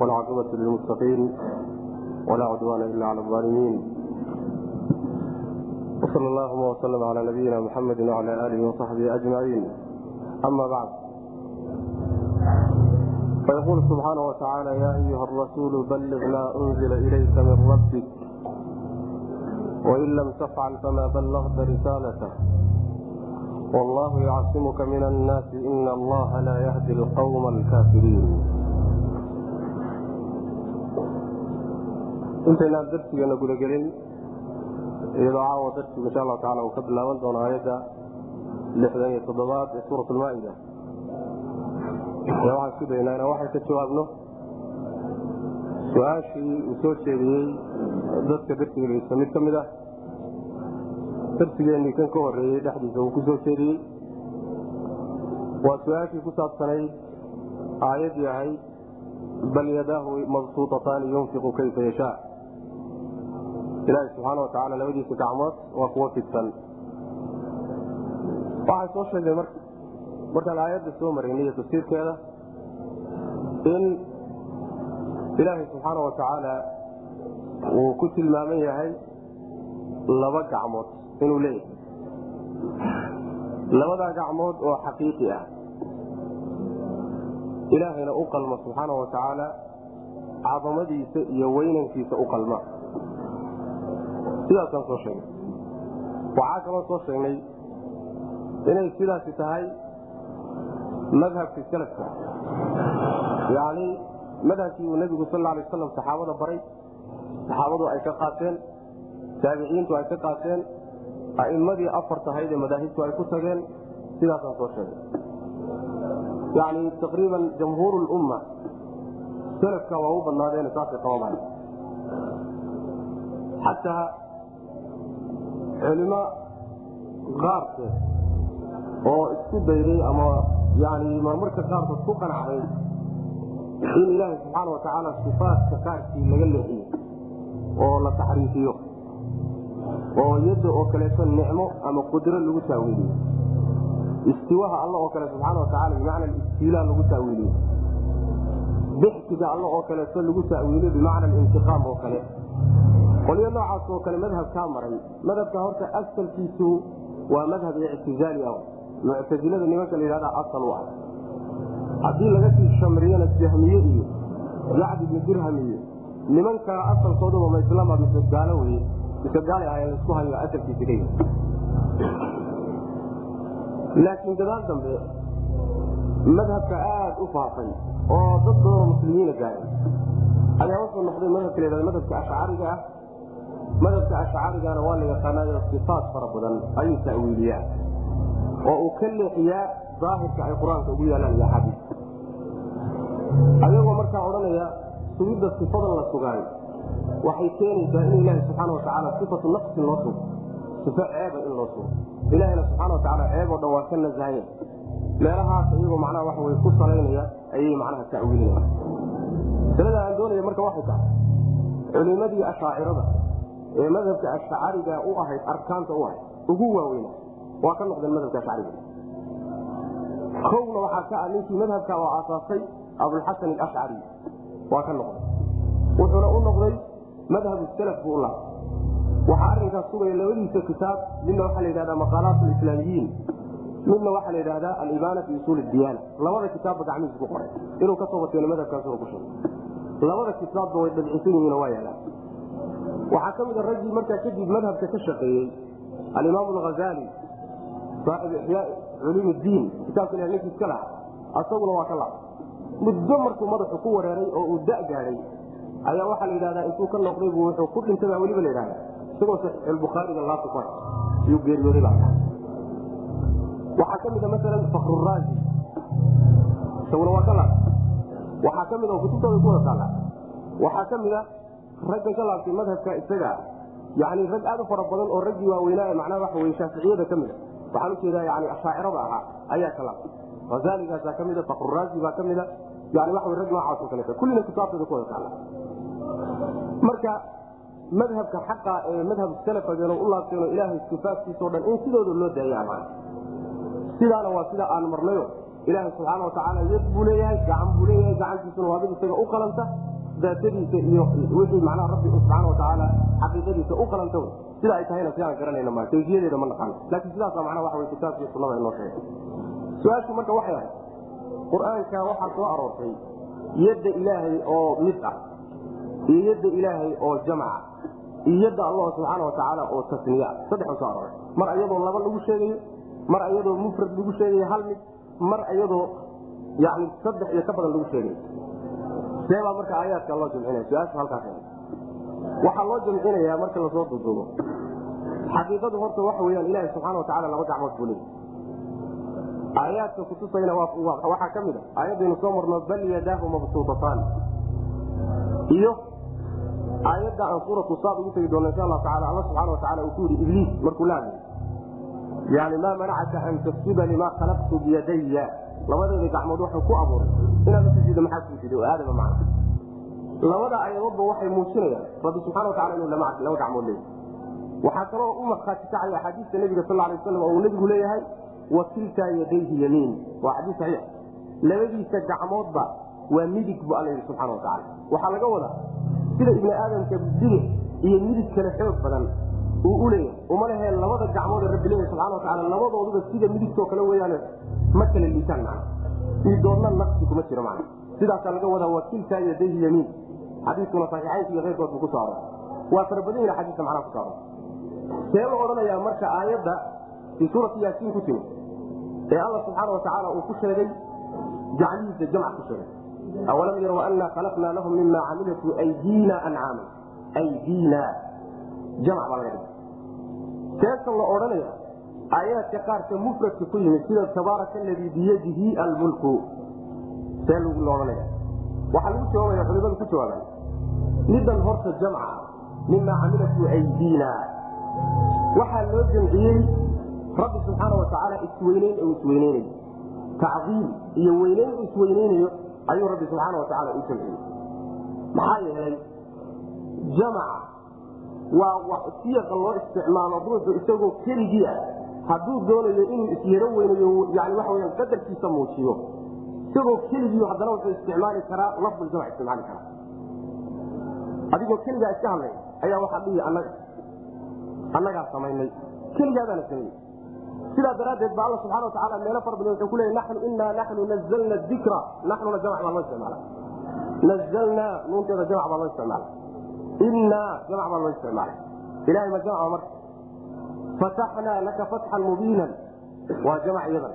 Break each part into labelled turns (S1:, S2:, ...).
S1: والعاقبة للمتقين ولا عدوان إلا على الظالمين وصلى اللهم وسلم على نبينا محمد وعلى آله وصحبه أجمعين أما بعد فيقول سبحانه وتعالى يا أيها الرسول بلغ ما أنزل إليك من ربك وإن لم تفعل فما بلغت رسالته والله يعصمك من الناس إن الله لا يهدي القوم الكافرين intaynaan darsigeena gudagelin iyadoo caawa darsigu insha allahu tacala uu ka bilaaban doono aayadda lixdan iyo toddobaad ee suurat lmaa-ida waxaan isku daynaa inaan waxay ka jawaabno su'aashii uu soo jeediyey dadka darsiga dhegeysta mid ka mid ah darsigeenii kan ka horeeyey dhexdiisa uu ku soo jeediyey waa su'aashii ku saabsanayd aayaddii ahayd bal yadaahu mabsuutataani yunfiqu kayfa yashaa ilaahi subxaana wa tacaala labadiisa gacmood waa kuwo fidsan. Waxaan soo sheegnay markaan aayadda soo maraynay iyo tafsiirkeeda in ilaahay subxaana wa tacaala uu ku tilmaaman yahay laba gacmood inuu leeyahay. Labadaa gacmood oo xaqiiqi ah. Ilaahayna u qalma subxaana wa tacaala cadamadiisa iyo weynankiisa u qalma sidaasaan soo sheegnay. Waxaa kaloo soo sheegnay inay sidaasi tahay madhabkii salafka. Yacni madhabkii uu nebigu sal alay aslam saxaabada baray saxaabadu ay ka qaateen taabiciintu ay ka qaateen a'immadii afar tahayd ee madaahibtu ay ku tageen sidaasaan soo sheegay yani taqriiban jamhuur lumma salafka waa u badnaadeene saasay xataa culimo qaarkeed oo isku dayday ama yani marmarka qaarkood ku qanacday in ilaahay subxaana wa tacaala sifaatka qaarkii laga leexiyo oo la taxriifiyo oo yadda oo kaleeto nicmo ama qudro lagu taawiiliyo istiwaha alla oo kale subxaana watacaala bimacna istiilaa lagu taawiiliyo bixsiga alla oo kaleeto lagu taawiiliyo bimacna alintiqaam oo kale qolyo noocaas oo kale madhabkaa maray. Madhabka horta asalkiisu waa madhab ictizaali ah. Muctasilada nimanka la yidhahda asal u ah. Haddii laga sii shamriyana jahmiye iyo yacd ibni dirham iyo nimankaa asalkooduba ma islaama mise gaalo weye mise gaalay ahayn la isku hayo asalkiisa ka yii laakiin gadaal dambe madhabka aada u faafay oo dad badanoo muslimiina gaaray ayaa wuxuu noqday madhabka la madhabka ashcariga ah madhabka ashcarigana waa la yaqaanaayo sifaat fara badan ayuu ta'wiiliyaa. Oo uu ka leexiyaa daahirka ay qur'aanka ugu yaalaan iyo axaadiis ayagoo markaa odhanaya sugidda sifadan la sugaayo waxay keenaysaa in ilaahi subxaana wa tacaala sifatu nafsin loo sugo sifo ceeba in loo sugo. Ilahina subxana wa tacaala ceeboo dhan waa ka nasahaye meelahaas iyagoo macnaha waxa wey ku salaynaya ayay macnaha ta'wiilinaya masalada aan doonaya marka waxay tahay culimadii ashaacirada ee madhabka ashcariga u ahayd arkaanta u ahayd ugu waaweyna. Waa ka noqdeen madhabka ashcariga kowna waxaa ka ah ninkii madhabka oo aasaasay abulxasan alashcari waa ka noqday. Wuxuuna u noqday madhab salaf buu u lahay waxaa arinkaas sugaya labadiisa kitaab midna waxaa la yidhahdaa maqaalaat alislaamiyiin midna waxaa la yidhahdaa alibaana fi usuul diyaana. Labada kitaabba gacmihiisa ku qoray. Inuu ka soo bateeno madhabkaasuna ku sheegay. Labada kitaabba way dabcisan yihiin waa yaalaan waxaa ka mid a raggii markaa kadib madhabka ka shaqeeyey alimaam alghazali saaxib ixyaa culuum laha asaguna waa ka laha muddo markuu madaxu ku wareeray oo uu da gaadhay ayaa waxaa la intuu ka noqday buu wuxuu ku dhintay baa weliba la isagoo saxiixulbukhaariga laabta ku hay iyuu geeriyooday baa waxaa ka mid a masalan fakruraazi isaguna waa ka laabta waxaa ka mid a kutubtooda ku wada taalla waxaa ka mid ragga ka madhabka isaga yani rag aad u fara badan oo raggii waaweynaa macnaha waxa wey shaaficiyada ka mida waxaan u jeedaa yani ashaacirada ahaa ayaa ka laabtay. Ka mida fakruraazi baa ka mida yani waxa rag noocaas o kullina kitaabtooda ku wada marka madhabka xaqa ee madhab salafageen u laabteen ilaahay sifaadkiisao dhan in sidooda loo daaya sidaana waa sida aan marnayo ilaahay subxaana watacaala yad buu leeyahay gacan buu leeyahay gacantiisuna waa mid isaga u qalanta daatadiisa iyo wixii macnaha rabbi subxaana watacaala xaqiiqadiisa u qalanta wey sida ay tahayna si aan garanayna ma kayfiyadeeda ma naqaano laakiin sidaasa macnaha waxa wey kitaabka iyo sunnada inoo sheegay su'aashu marka waxay ahayd qur'aanka waxaa soo aroortay yadda ilaahay oo mid ah iyo yadda ilaahay oo jamca iyo yadda allah subxaana watacaala oo tasniya saddex soo arooray. Mar iyadoo laba lagu sheegayo mar iyadoo mufrad lagu sheegayo hal mid mar iyadoo yani saddex iyo ka badan lagu sheegayo seebaa marka aayaadka loo jamcinaya su'aashu halkaas waxaa loo jamcinayaa marka la soo duduubo xaqiiqadu horta waxa weyaan ilaahi subxana watacala laba gacmood buu leey aayaadka kutusayna waxaa ka mid a. Aayadaynu soo marno bal yadaahu mabsuutataan iyo aayadda aan suuratu saad ugu tegi doona insha allahu taala alla subxana watacala uu ku yidhi ibliis markuu la hadlay. Yani maa manacaka an tasjuda limaa khalaqtu biyadaya labadeeda gacmood waxuu ku abuuray. Inaad usujuudda maxaa oo aadama macna. Labada ayadoodba waxay muujinayaan rabbi subxana watacala inuu laba gacmood leeyahy waxaa kaloo u markhaati kacaya axaadiista nebiga sal alay waslam oo uu nebigu leeyahay wa kiltaa yadayhi yamiin. Waa xadiis saxiix. Labadiisa gacmoodba waa midig bu alla yidhi subxana watacala waxaa laga wadaa sida ibni aadamka bidix iyo midig kale xoog badan uu u leeyahay. Labada gacmood ee rabbi leeyahy subxana watacala labadooduba sida midigtoo kale weyaane ma kala liitaan macna idoodna naqsi kuma jiro macna sidaasaa laga wadaa wa kiltaa yadayhi yamiin. Xadiiskuna saxiixaynka iyo keyrkood buu ku so aroray waa fara badan yahi xadiiska macnaha ku so aroray see la odhanayaa marka aayadda fii suurati yaasiin ku timi ee alla subxaana watacaala uu ku sheegay gacmihiisa jamc ku sheegay. Awalam yarow ana khalaqnaa lahum mima camilatu aydiina ancaama aydiina jamc la odhanaya aayaadka qaarka mufradka ku yimid sida tabaaraka aladii biyadihi almulku see la odhanaya waxaa lagu jawaabaya culimadu ku jawaabaan midan horta jamca mima camilatu aydiina. Waxaa loo jamciyey rabbi subxaana watacaala isweyneyn u isweyneynayo tacdiim iyo weyneyn u isweyneynayo ayuu rabbi subxaana watacaala u jamciyey. Maxaa yeelay jamaca waa siyaqa loo isticmaalo ruuxu isagoo keligii ah. Hadduu doonayo inuu isyaro weynayo yani waxa weyaan qadarkiisa muujiyo. Isagoo keligii haddana wuxuu isticmaali karaa lafduljamc isticmaali karaa. Adigoo keligaa iska hadlay ayaa waxaa dhihi anaga annagaa samaynay. Keligaadaana samaynay. Sidaa daraaddeed ba alla subxana watacaala meelo fara badan wuxuu ku naxnu inaa naxnu nazalna dikra. Naxnuna jamc baa loo isticmaala nazalnaa nuunteeda jamc baa loo isticmaala innaa jamc baa loo isticmaala ilahay ma jamca marka fataxnaa laka fatxan mubiinan waa jamc iyadan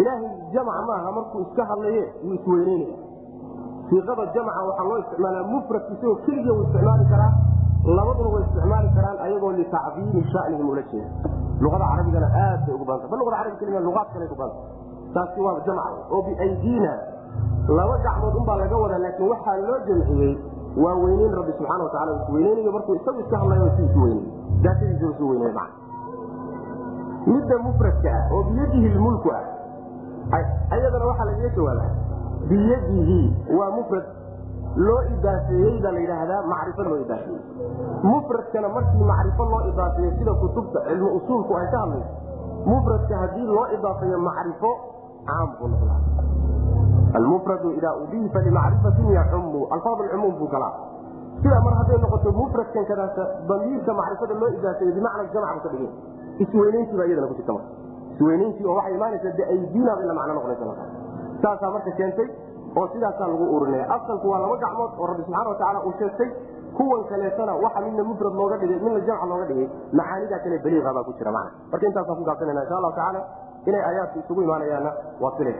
S1: ilaahay jamc maaha markuu iska hadlaye yuu isweyneynaya siiqada jamca waxaa loo isticmaalaa mufradka isagoo keliya uu isticmaali karaa labaduna way isticmaali karaan ayagoo litacdiimi shanihim ula jeeda luada carabigana aad bay ugu badanta ba luada arabi kelima luaad kale ku badanta taasi waa jamc oo biaydiina laba gacmood unbaa laga wadaa laakiin waxaa loo jamciyey waa weyneyn rabbi subxana watacala is weyneynayo markuu isagu iska hadlayo si isu weyney daatadiisa isu weyney ma midda mufradka ah oo biyadihi lmulku ah ayadana waxaa lagaga jawaaba biyadihi waa mufrad loo idaafeeyey baa la yidhaahdaa macrifo loo idaafeeyey. Mufradkana markii macrifo loo idaafeeyo sida kutubta cilmi usuulku ay ka hadlayso mufradka haddii loo idaafeeyo macrifo caam buu noqdaa almufradu idaa udiifa limacrifatin yaxumu alfaad cumuum buu galaa. Sidaa mar hadday noqoto mufradkan kadaasa damiirka macrifada loo idaafeeyo bimacna jamc buu ka dhigay. Isweyneyntii baa iyadana ku jirta marka. Isweyneyntii oo waxay imaanaysaa biaydina bay la macno noqonaysa saasaa marka keentay oo sidaasaa lagu urinaya asalku waa laba gacmood oo rabbi subxana watacaala uu sheegtay kuwan kaleetana waxa midna mufrad looga dhigay midna jamc looga dhigay. Macaanidaa kale baliiqa baa ku jira macna. Marka intaasaan ku gaabsanayna insha allahu tacaala inay aayaadku isugu imaanayaanna waa silay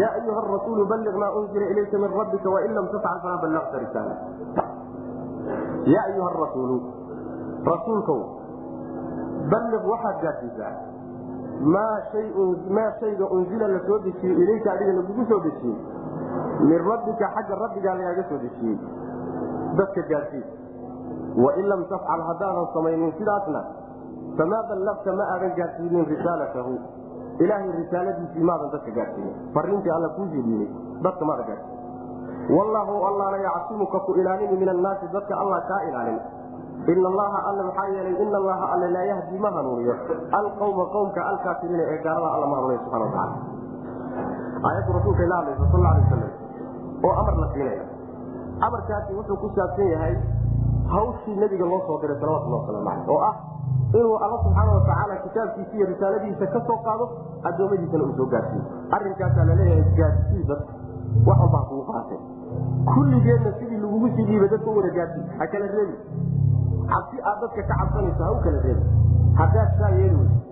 S1: ya ayuha rasuulu balliq maa unzila ilayka min rabbika wain lam tafcal fama ballaqta risaala ya ayuha rasuulu rasuulkow balliq waxaad gaadsiisaa maa shayga unzila la soo dejiyey ilayka adiga lagugu soo dejiyey min rabbika xagga rabbigaa lagaaga soo dejiyey dadka gaadsiis wain lam tafcal haddaadan samaynin sidaasna famaa ballaqta ma aadan gaadsiinin risaalatahu ilaahay risaaladiisii maadan dadka gaadsiinin fariintii alla kuu jeediyey dadka maada gaadsiin wallaahu allaana yacsimuka ku ilaalini min annaasi dadka allah kaa ilaalin. Ina allaha alle maxaa yeelay ina allaha alle laa yahdi ma hanuuniyo. Alqawma qowmka alkaafiriina ee gaalada alla ma hanuuniyo subana wataala aayaddu rasuulka ila hadlaysa sal alay waslam oo amar la siinaya. Amarkaasi wuxuu ku saabsan yahay hawshii nabiga loo soo diray salawatullah waslamu aleyh oo ah inuu alla subxaana watacaala kitaabkiisa iyo risaaladiisa ka soo qaado addoommadiisana uu soo arrinkaasaa la leeyahay gaarsii dadka wax walba ha kugu qaatee kulligeedna sidii lagugu sii dadka u wada gaarsii ha kala reebi cabsi aad dadka ka cabsanayso ha u kala reebi haddaad saa yeeli weyso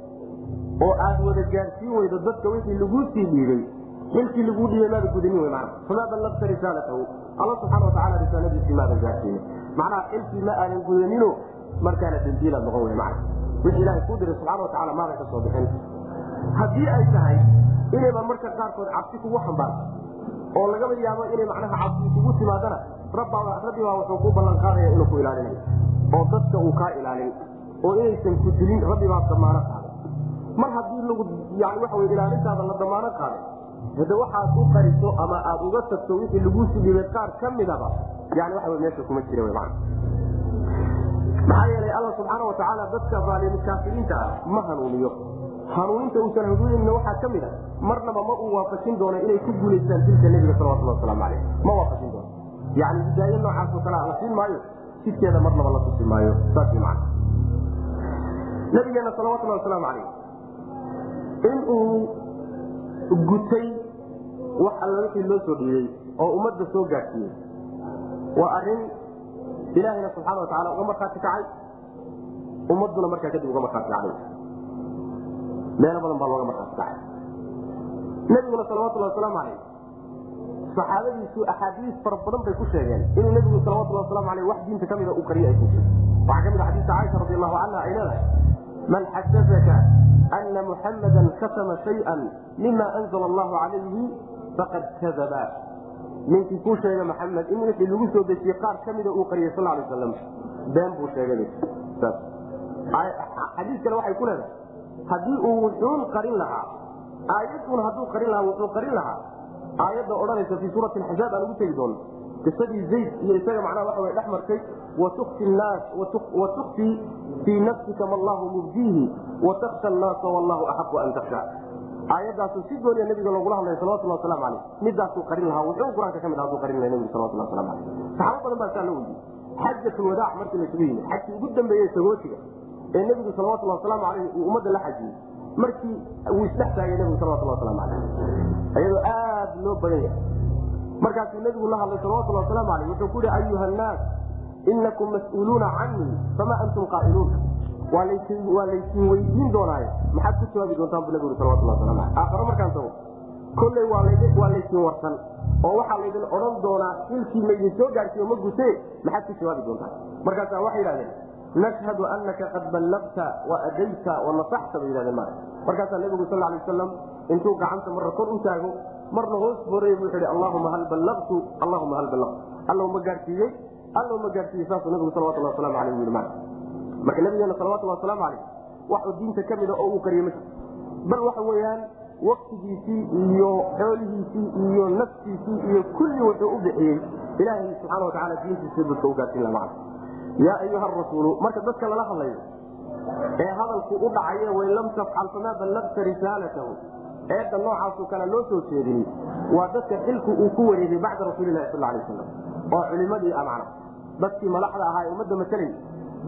S1: oo aad wada gaarsiin weydo dadka wixii laguu sii dhiibay xilkii laguu dhiibay maada gudanin wey maana famaa ballagta risaalatahu. Alla subxaana watacaala risaaladiisii maadan gaarsiinin macnaha xilkii ma aadan gudanino markaana dembiilaad noqon wey macna wixii ilaahay kuu diray subxana watacala maadan ka soo bixin. Haddii ay tahay inayba marka qaarkood cabsi kugu xambaarto oo lagaba yaabo inay macnaha cabsi kugu timaadana rabbi baa wuxuu ku ballan qaadaya inuu ku ilaalinayo oo dadka uu kaa ilaalin oo inaysan ku dilin rabbi baa damaano qaaday mar haddii lagu yani waxa wy ilaalintaada la damaano qaaday hade waxaad u qariso ama aad uga tagto wixii laguu sidhiibay qaar ka midaba yani waxa meesha kuma jira w man maxaa yeelay alla subxaana watacaala dadka aalimi kaafiriinta ah ma hanuuniyo. Hanuuninta uusan hanuuninna waxaa ka mid a marnaba ma uu waafajin doono inay ku guulaystaan dilka nebiga salawatullah waslamu aleyh ma waafajin doono. Yani hidaayo noocaasoo kale la siin maayo jidkeeda marnaba la tusi maayo. Saas man nabigeena salawatullah wasalaamu aleyh inuu gutay wax alla wixii loo soo dhiibay oo ummadda soo gaadhsiiyey waa arrin ilaahayna subxaana wataala uga markhaati ummaduna markaa kadib uga markhaati meelo badan baa looga markhaati kacay. Nebiguna salawatullahi wasalaamu calayh saxaabadiisu axaadiis fara badan bay ku sheegeen inuu nebigu salawatullahi waslamu aleyh wax diinta ka mida uu qariyo ay kuji waxaa ka mid a xadiisa caaisha radi allahu canha ay leedahay man xadaka ana muxamada katama shaya mima anzla allahu calayhi faqad kadaba ninkii kuu sheega maxamed in wixii lagu soo dejiyey qaar ka mida uu qariyay sal lay aslam been buu sheegay. Xadiis kale waxay ku leedahay. Haddii uu wuxuun qarin lahaa aayadun hadduu qarin lahaa wuxuu qarin lahaa aayadda odhanaysa fii suurati axzaab aan ugu tegi doono qisadii zayd iyo isaga macnaha waxa way dhex martay watukfi naas watukfii fii nafsika ma allahu mubdiihi wataksha annaasa wallahu axaqu an taksha aayadaasu si gooniya nabiga loogula hadlaya salawatullah waslamu aleyh midaasuu qarin lahaa wuxuu qur'aanka ka mid haduu qarin laha nabiga salawatullah waslamu aleyh saxaabo badan baa saa loo weydiye xajatulwadaac markii laysugu yimid xajkii ugu dambeeyey sagootiga ee nebigu salawatullah wasalaamu aleyh uu ummadda la xajiyey markii uu isdhex taagay nebigu salawatullah waslamu aleyh iyadoo aad loo badan yahay. Markaasuu nebigu la hadlay salawatullah wasalaamu aleyh wuxuu ku yihi ayuha annaas inakum mas'uuluuna canii fama antum qaa'iluun waa laysin weydiin doonaaye maxaad ku jawaabi doontaan bu nabig aakharo markaan tago. Kolley waa laysin warsan. Oo waxaa laydin odhan doonaa xilkii maydin soo gaarsiiyo ma gutee maxaad ku jawaabi doontaan. Markaasa waxay yidhahdeen nashhadu anaka qad ballagta waadayta wanasaxta bay yidhahdeen ma markaasaa nebigu sal lay wasalam intuu gacanta marna kor u taago marna hoos horeey buu yidhi allahuma hal ballagtu allahuma hal ballagtu. Allow ma gaarsiiyey allow ma gaarsiiyey saasuu nabigu salawatullah waslamu aleyh yidhi ma marka nabigeena salawatullah wasalaamu aleyh waxuu diinta ka mida oo uu qariye ma bal waxa weeyaan waktigiisii iyo xoolihiisii iyo naftiisii iyo kulli wuxuu u bixiyey ilaahay subxaana watacaala diintiisa dadka u gaarsiin laha macna yaa ayuha rasuulu marka dadka lala hadlayo ee hadalku u dhacaye wain lam tafcal famaa ballagta risaalatahu eedda noocaasoo kale loo soo jeedini waa dadka xilku uu ku wareegay bacda rasuulilahi sal lay aslam oo culimadii ah macna dadkii madaxda ahaa ee ummadda matalay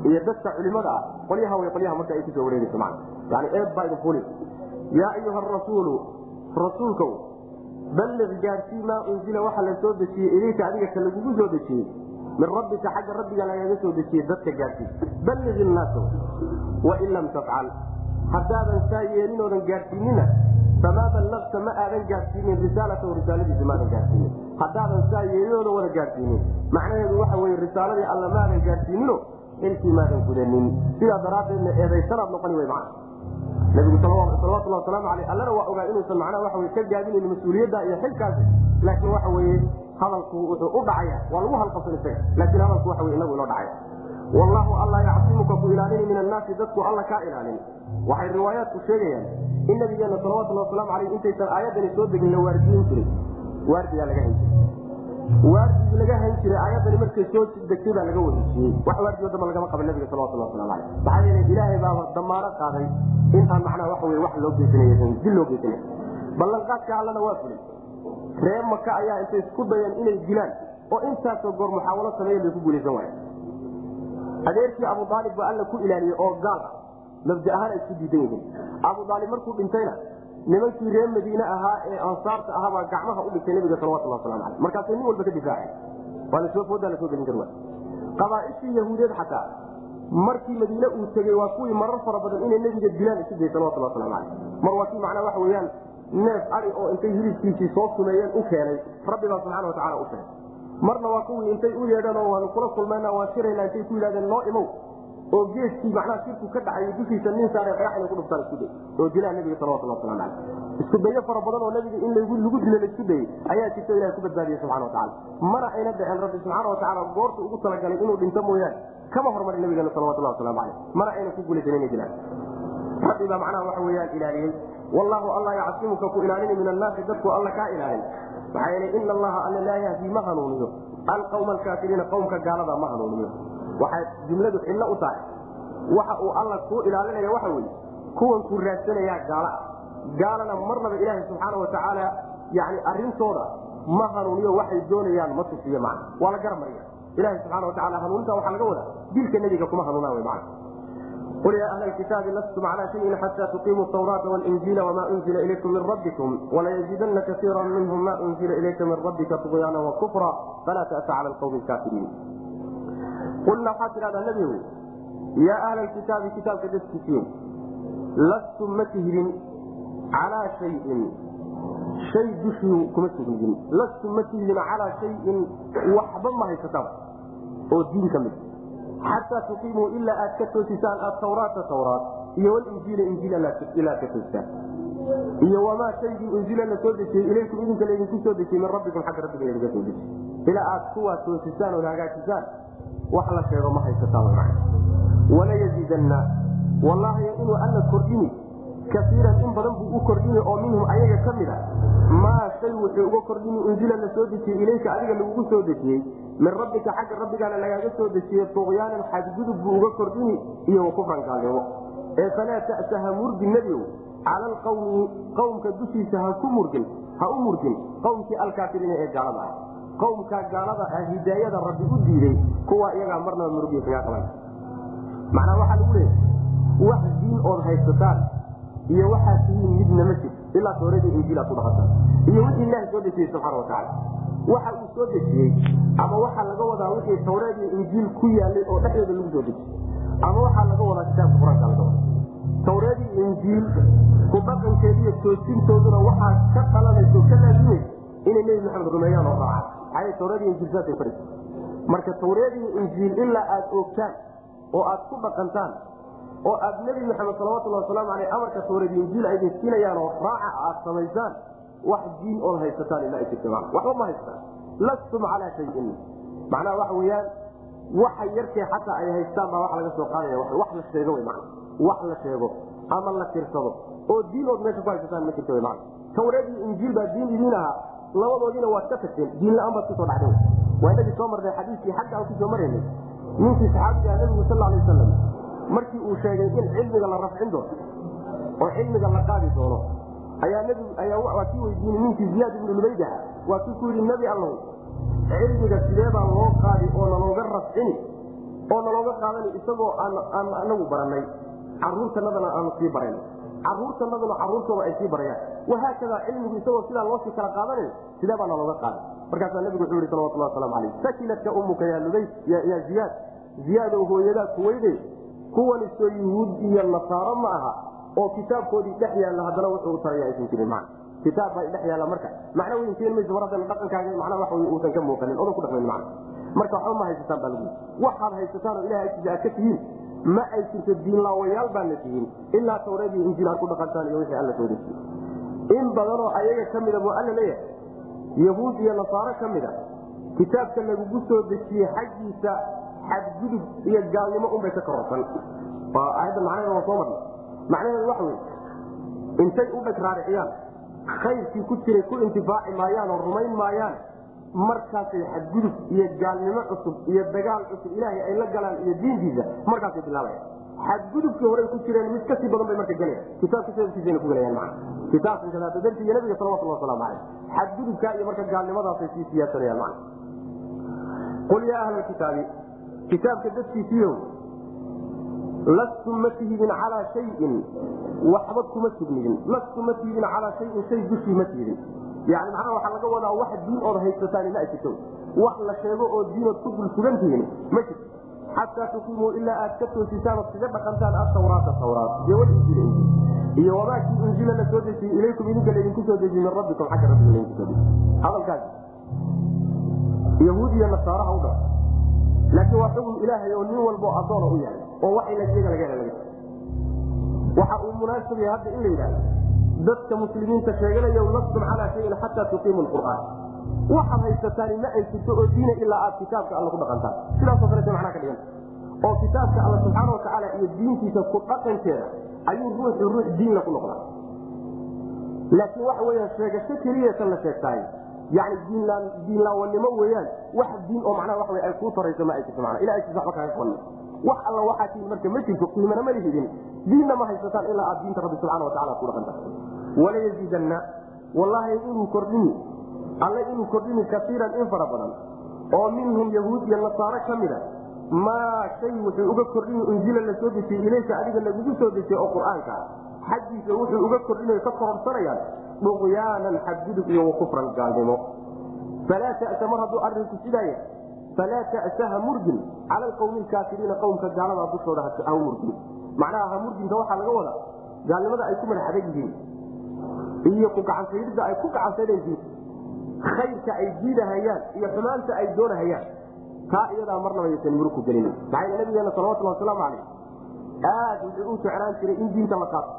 S1: iyo dadka culimada ah. Qolyaha way qolyaha marka ay ku soo wareegayso man yani eed baa idin fuli yaa ayuha rasuulu rasuulkow balliq gaarsii maa unzila waxa la soo dejiyey ilayka adiga ka lagugu soo dejiyey. Min rabbika xagga rabbiga lagaga soo dejiyey dadka gaarsii balliq innaasa wain lam tafcal haddaadan saa yeelinoodan gaadhsiinina famaa ballagta ma aadan gaadhsiinin risaalatahu risaaladiisa maadan gaadhsiinin haddaadan saa yeelinoodan wada gaadhsiinin macnaheedu waxa weye risaaladii alla maadan gaadhsiinino xilkii maadan gudanin sidaa daraaddeedna eedaysanaad noqoni wey macna nabigu salawatullah wasalaamu aleyh allana waa ogaa inuusan macnaha waxa wey ka gaabinayn mas'uuliyadda iyo xilkaasi. Laakiin waxa weeye hadalku wuxuu u dhacaya waa lagu halqabsan isaga laakiin hadalku waxa wey inagu inoo dhacaya. Wallahu alla yacsimuka ku ilaalini min annaasi dadku alla kaa ilaalin waxay riwaayaadku sheegayaan in nabigeena salawatullah wasalaamu aleyh intaysan aayaddani soo degin la waardiyin jiray. Waardiyaa laga hen jiray. Waardigii laga hayn jiray aayadani markay soo degtay baa laga wareejiyey wax waardigo damba lagama qaba nabiga salawatullah waslamu aleyh maxaa yeele ilaahay baaba damaano qaaday in aan macnaha waxa wey wax loo geysanay dil loo geysanay. Ballanqaadka allana waa fulay reer maka ayaa intay isku dayeen inay dilaan oo intaasoo goor muxaawalo sameeyen bay ku guulaysan waaya adeerkii abu aalib baa alla ku ilaaliyey oo gaal ah mabda ahaan isku diidan yihiin abu aalib markuu dhintayna nimankii reer madiine ahaa ee ansaarta ahaabaa gacmaha u dhigtay nabiga salawatullah waslamu aleyh markaasay nin walba ka kar qabaaishii yahuudeed xataa markii madiine uu tegey waa kuwii marar fara badan inay nebiga dilaan isu dayay salawatullah waslamu aleyh mar waa kii macnaa waxa weyaan neef ari oo intay hilibkiisii soo sumeeyeen u keenay rabbibaa subxana watacala u keenay. Marna waa kuwii intay u yeedheen oo waanu kula kulmayna waan shirayna intay ku yidhahdeen noo imow oo geeskii macnaha shirku ka dhacay dushiisa nin saare dhagax inay ku dhuftaan isku day oo dilaa nabiga salawatullah waslamu caleyh isku dayo fara badan oo nabiga in lagu dilo la isku dayey ayaa jirta ilahay ku badbaadiyey subxana watacala mana ayna dhaceen rabbi subxaana watacaala goorta ugu talagalay inuu dhinto mooyaane. Kama hormarin nabigeena salawatullah waslamu caleyh mana ayna ku guulaysan inay dilaan rabbi baa macnaha waxa weyaan ilaaliyey wallahu alla yacsimuka ku ilaalini min annaasi dadku alla kaa ilaalin. Maxaa yeele ina allaha alla laa yahdi ma hanuuniyo. Alqawma alkaafiriina qowmka gaalada ma hanuuniyo waxay jumladu xillo u tahay. Waxa uu alla kuu ilaalinaya waxa weye kuwan ku raadsanayaa gaala. Gaalana marnaba ilaahay subxaana watacaala yani arintooda ma hanuuniyo waxay doonayaan ma tusiyo man waa la garamariya ilaha subxana wataala hanuuninta waxaa laga wadaa. Dilka nebiga kuma hanuunaan w man qul ya ahla kitaabi lastum cala shayin xata tuqiimuu tawraata walinjiila wama unzila ilaykum min rabbikum walayazidana kaiira minhum ma unzila ilayka min rabbika tuqyaana wakufra falaa ta'sa cala alqawmi alkaafiriin qulna waxaad tidhahdaa nebigu yaa ahla kitaabi kitaabka dadkiisiin lastum ma tihidin calaa shayin shay dushii kuma sugnidin lastum ma tihidin calaa shayin waxba ma haysataan oo diin ka mid xataa tuqiimuu ilaa aad ka toosisaan atawraata tawraat iyo walinjiila injiil ilaa ka toostaan iyo wamaa shaygii unzila la soo dejiyey ilaykum idinka laydinku soo dejiyey min rabbikum xagga rabbiga laydinka soo dejiyey ilaa aad kuwaa toosisaan ood hagaajisaan wax la sheego ma haysataan walayaziidanna wallaahi inuu alla kordhini kaiiran in badan buu u kordhini oo minhum ayaga ka mid a maa shay wuxuu uga kordhini unzila la soo dejiyey ilayka adiga lagugu soo dejiyey min rabbika xagga rabbigaana lagaaga soo dejiyey tuqyaanan xadgudub buu uga kordhini iyo wakufran gaalnimo ee falaa ta'sa ha murgin nebiow cala alqawmi qowmka dushiisa ha ku murgin ha u murgin qowmkii alkaafiriina ee gaalada ah qowmkaa gaalada ah hidaayada rabbi u diiday kuwa iyagaa marnaba murgiya kagaa qaban macnaa waxaa lagu leeyahy wax diin ood haysataan iyo waxaad tihiin midna ma jir ilaa tooradii injiilaad ku dhaqataan. Iyo wixii ilaah soo dejiyey subxana watacaala waxa uu soo dejiyey ama waxaa laga wadaa wixii tawreed iyo injiil ku yaalay oo dhexdooda lagu soo dejiyey. Ama waxaa laga wadaa kitaabka qur'aanka laga wada tawreed iyo injiil ku dhaqankeediiyo toosintooduna waxaa ka dhalanayso ka laazimaysa inay nebi maxamed rumeeyaan oo raacaan marka tawreed iyo injiil ilaa aad oogtaan oo aad ku dhaqantaan oo aad nebi maxamed salawatulhi wasalaamu aleyh amarka tawreed injiil ay idin siinayaan oo raaca aad samaysaan wax diin ood haysataan ilaa jirta. Waxba ma haysataan lastum calaa shayin. Macnaha waxa weeyaan waxa yarkee xataa ay haystaan baa wax laga soo qaadaya. Wax la sheego mana wax la sheego ama la tirsado oo diin ood meesha ku haysataan ma jirta wy mana tawreed iyo injiil baa diin idiin ahaa labadoodiina waad ka tagteen diin la'aan baad ku soo dhacdeen waa inagii soo marnay xadiiskii xagga aan ku soo maraynay ninkii saxaabiga nabigu sal alay wasalam markii uu sheegay in cilmiga la rafcin doono oo cilmiga la qaadi doono ayaa ayaa kii weydiinay ninkii ziyaad ibnu lubayda waa kii ku yidhi nebi allow cilmiga sidee baa loo qaadi oo nalooga rafcini oo nalooga qaadani isagoo aan anagu baranay caruurtanadana aanu sii barayn caruurtanaduna caruurtooda ay sii barayaan. Wahaakada cilmigu isagoo sidaa loosii kala qaadanayo sidee baa nalooga qaada markaasaa nabigu wuxuu yihi salawatullah waslamu alayh sakilatka umuka yaa lubayd yaa ziyaad. Ziyaadow hooyadaa kuweyde kuwani soo yuhuud iyo nasaaro ma aha oo kitaabkoodii dhex yaalla haddana wuxuu taraya aysan jirin man kitaab baa dhex yaalla marka. Macna mayso mar haddana dhaqankaaga macnaa wey uusan ka muuqanin. Odan ku dhaqmin macna marka waxba ma haysataan baa lagu waxaad haysataan oo ilahay aad ka tihiin ma ay jirto diinlaawayaal baana tihiin ilaa tawreed iyo injiil aad ku dhaqantaan iyo wixii alla soo in badanoo ayaga ka mida buu alla leeyahay. Yahuud iyo nasaaro ka mid a kitaabka lagugu soo dejiyey xaggiisa xadgudub iyo gaalnimo unbay ka kororsan aayadda macnaheeda waa soo marna macnaheedu waxa wey intay u dheg raariciyaan khayrkii ku jiray ku intifaaci maayaan oo rumayn maayaan markaasay xadgudub iyo gaalnimo cusub iyo dagaal cusub ilaahay ay la galaan iyo diintiisa markaasay bilaabaya. Xadgudubkii horey ku jireen mid ka sii badan bay marka gelayan kitaabka sababkiisana ku kadaata darti iyo marka gaalnimadaasay sii siyaasanayaan maa qul yaa ahla kitaabi kitaabka dadkiisiiyo lastum ma tihidin calaa shayin waxba kuma sugnidin lastum ma tihidin calaa shayin shay dushii ma tihidin yani macnaha waxaa laga wadaa wax diin ood haysataan ma jirto wax la sheego oo diinood ku dul sugan tihiin ma jirto. Xataa tuqiimuu ilaa aad ka toosisaan ood kaga dhaqantaan atawraata tawraat. Iyo injiil iyo wamaakii injiila la soo dejiyey ilaykum idinka laydinku soo dejiye min rabbikum xagga rabbiga laydinku soo dejiye hadalkaas. Yahuud iyo nasaaraha u dha laakiin waa xugun ilaahay oo nin walbo adoona u yahay oo wax ilajiyaga laga hela laga waxa uu munaasab yahay hadda in la yidhahdo dadka muslimiinta sheeganayo lastum calaa shayin xataa tuqiimu qur'aan waxaad haysataani ma ay jirto oo diina ilaa aad kitaabka alla ku dhaqantaan. Sidaasoo kalete macnaha ka dhiganta oo kitaabka alla subxaana watacaala iyo diintiisa ku dhaqankeeda ayuu ruuxu ruux diinla ku noqdaa. Laakiin waxa weyaan sheegasho keliyatan la sheegtaay yani diinlaawanimo weyaan wax diin oo macnaha waa ay kuu tarayso ma ay jirto mana ila aysis waba kaaga qabanna wax alla waxaa tiin marka ma jirto qiimana ma lihidin. Diinna ma haysataan ilaa aad diinta rabbi subxana watacala ku dhaqanta walayaziidanna wallaahi inuu kordhini alle inuu kordhini kaiiran in fara badan. Oo minhum yahuud iyo nasaaro ka mida maa shay wuxuu uga kordhini unzila la soo dejiyey ilayka adiga lagugu soo dejiyey oo qur'aanka. Xaggiisa wuxuu uga kordhinayo ka kororsanayaan duqyaanan xadgudub iyo wakufran gaalnimo. Falaa ta'sa mar hadduu arrinku sidaa yahay falaa ta'sa ha murgin cala alqawmi alkaafiriina qowmka gaalada dushooda ha murgin macnaha ha murginka waxaa laga wadaa gaalnimada ay ku madax adag yihiin iyo ku gacansaydhida ay ku gacansaydaysiin khayrka ay diidahayaan iyo xumaanta ay doonahayaan taa iyadaa marnaba yaysan murug ku gelin maxaa nabigeena salawatulli wasalaamu calayh aad wuxuu u jeclaan jiray in diinta la qaato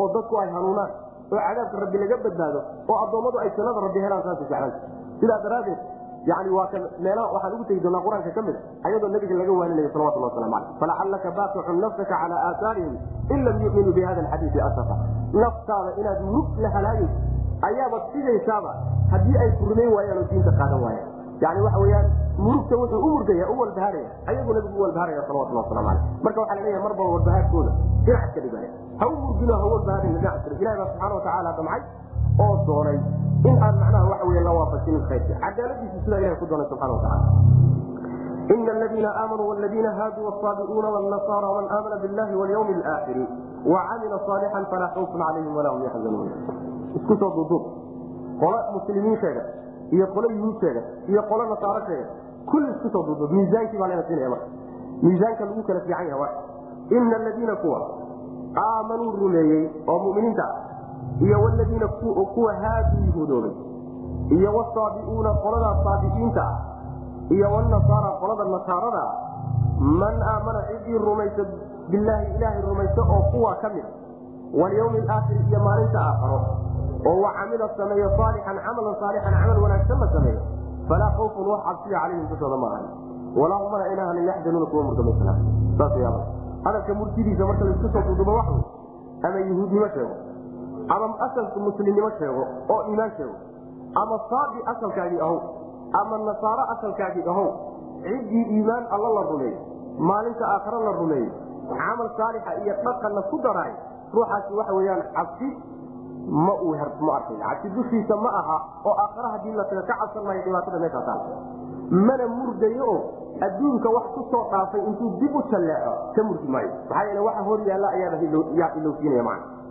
S1: oo dadku ay hanuunaan oo cadaabka rabbi laga badbaado oo addoommadu ay jannada rabbi helaan saasay jeclaan jir sidaa daraaddeed yani waa kan meelaha waxaan ugu tegi doonaa qur'aanka ka mid ayadoo nabiga laga waaninayo salawatullah waslamu calayh falacallaka baaqicun nafsaka calaa aahaarihim in lam yuminuu bi hada alxadiidi asafa naftaada inaad murug la halaagayso ayaaba sigaysaaba haddii ay ku rumayn waayaan oo diinta qaadan waayaan yani waxa weyaan murugta wuxuu u murgaya u walbahaaraya ayagu nabigu u walbahaaraya salawatullah waslamu calayh marka waxaa la leeyahay marba walbahaarkooda dhinac iska dhigaya ha u murgino ha walbahaarin dhinac iska dhig ilahi baa subxana watacaala damcay oo doonay in aan macnaha waxa wey la waafajinin khayrka cadaaladiisu sidaa ilahay ku doonay subxana watacala ah iyo wladiina kuwa haaduu yahuudoobay iyo wasaabiuuna qoladaa saabiiinta ah iyo wnasaara qolada nasaarada ah man aamana cidii rumaysa bilaahi ilaahay rumaysa oo kuwa ka mid walyawmi alaakhir iyo maalinta aakharo oo wa camila sameeyo saalixan camalan saalixan camal wanaagsanna sameeyo falaa khawfun wax cabsiya calayhim dushooda ma ahan. Walaa humana inaahna yaxzanuuna kuwa murgamaysnaa saas hadalka murtidiisa marka la isku soo dudubo wax ama yahuudnimo sheego ama asalku muslimnimo sheego oo iimaan sheego. Ama saabi asalkaagii ahow. Ama nasaaro asalkaagii ahow. Ciddii iimaan alla la rumeeyo maalinta aakhare la rumeeyo camal saalixa iyo dhaqanna ku daraay ruuxaasi waxa weyaan cabsi ma uu ma arkay. Cabsi dushiisa ma aha oo aakhare haddii la taga ka cabsan maayo dhibaatada meeshaa taal. Mana murgayo oo adduunka wax ku soo dhaafay intuu dib u jalleeco ka murgi maayo. Maxaa yeele waxa hor yaalla ayaaba ilowsiinaya macana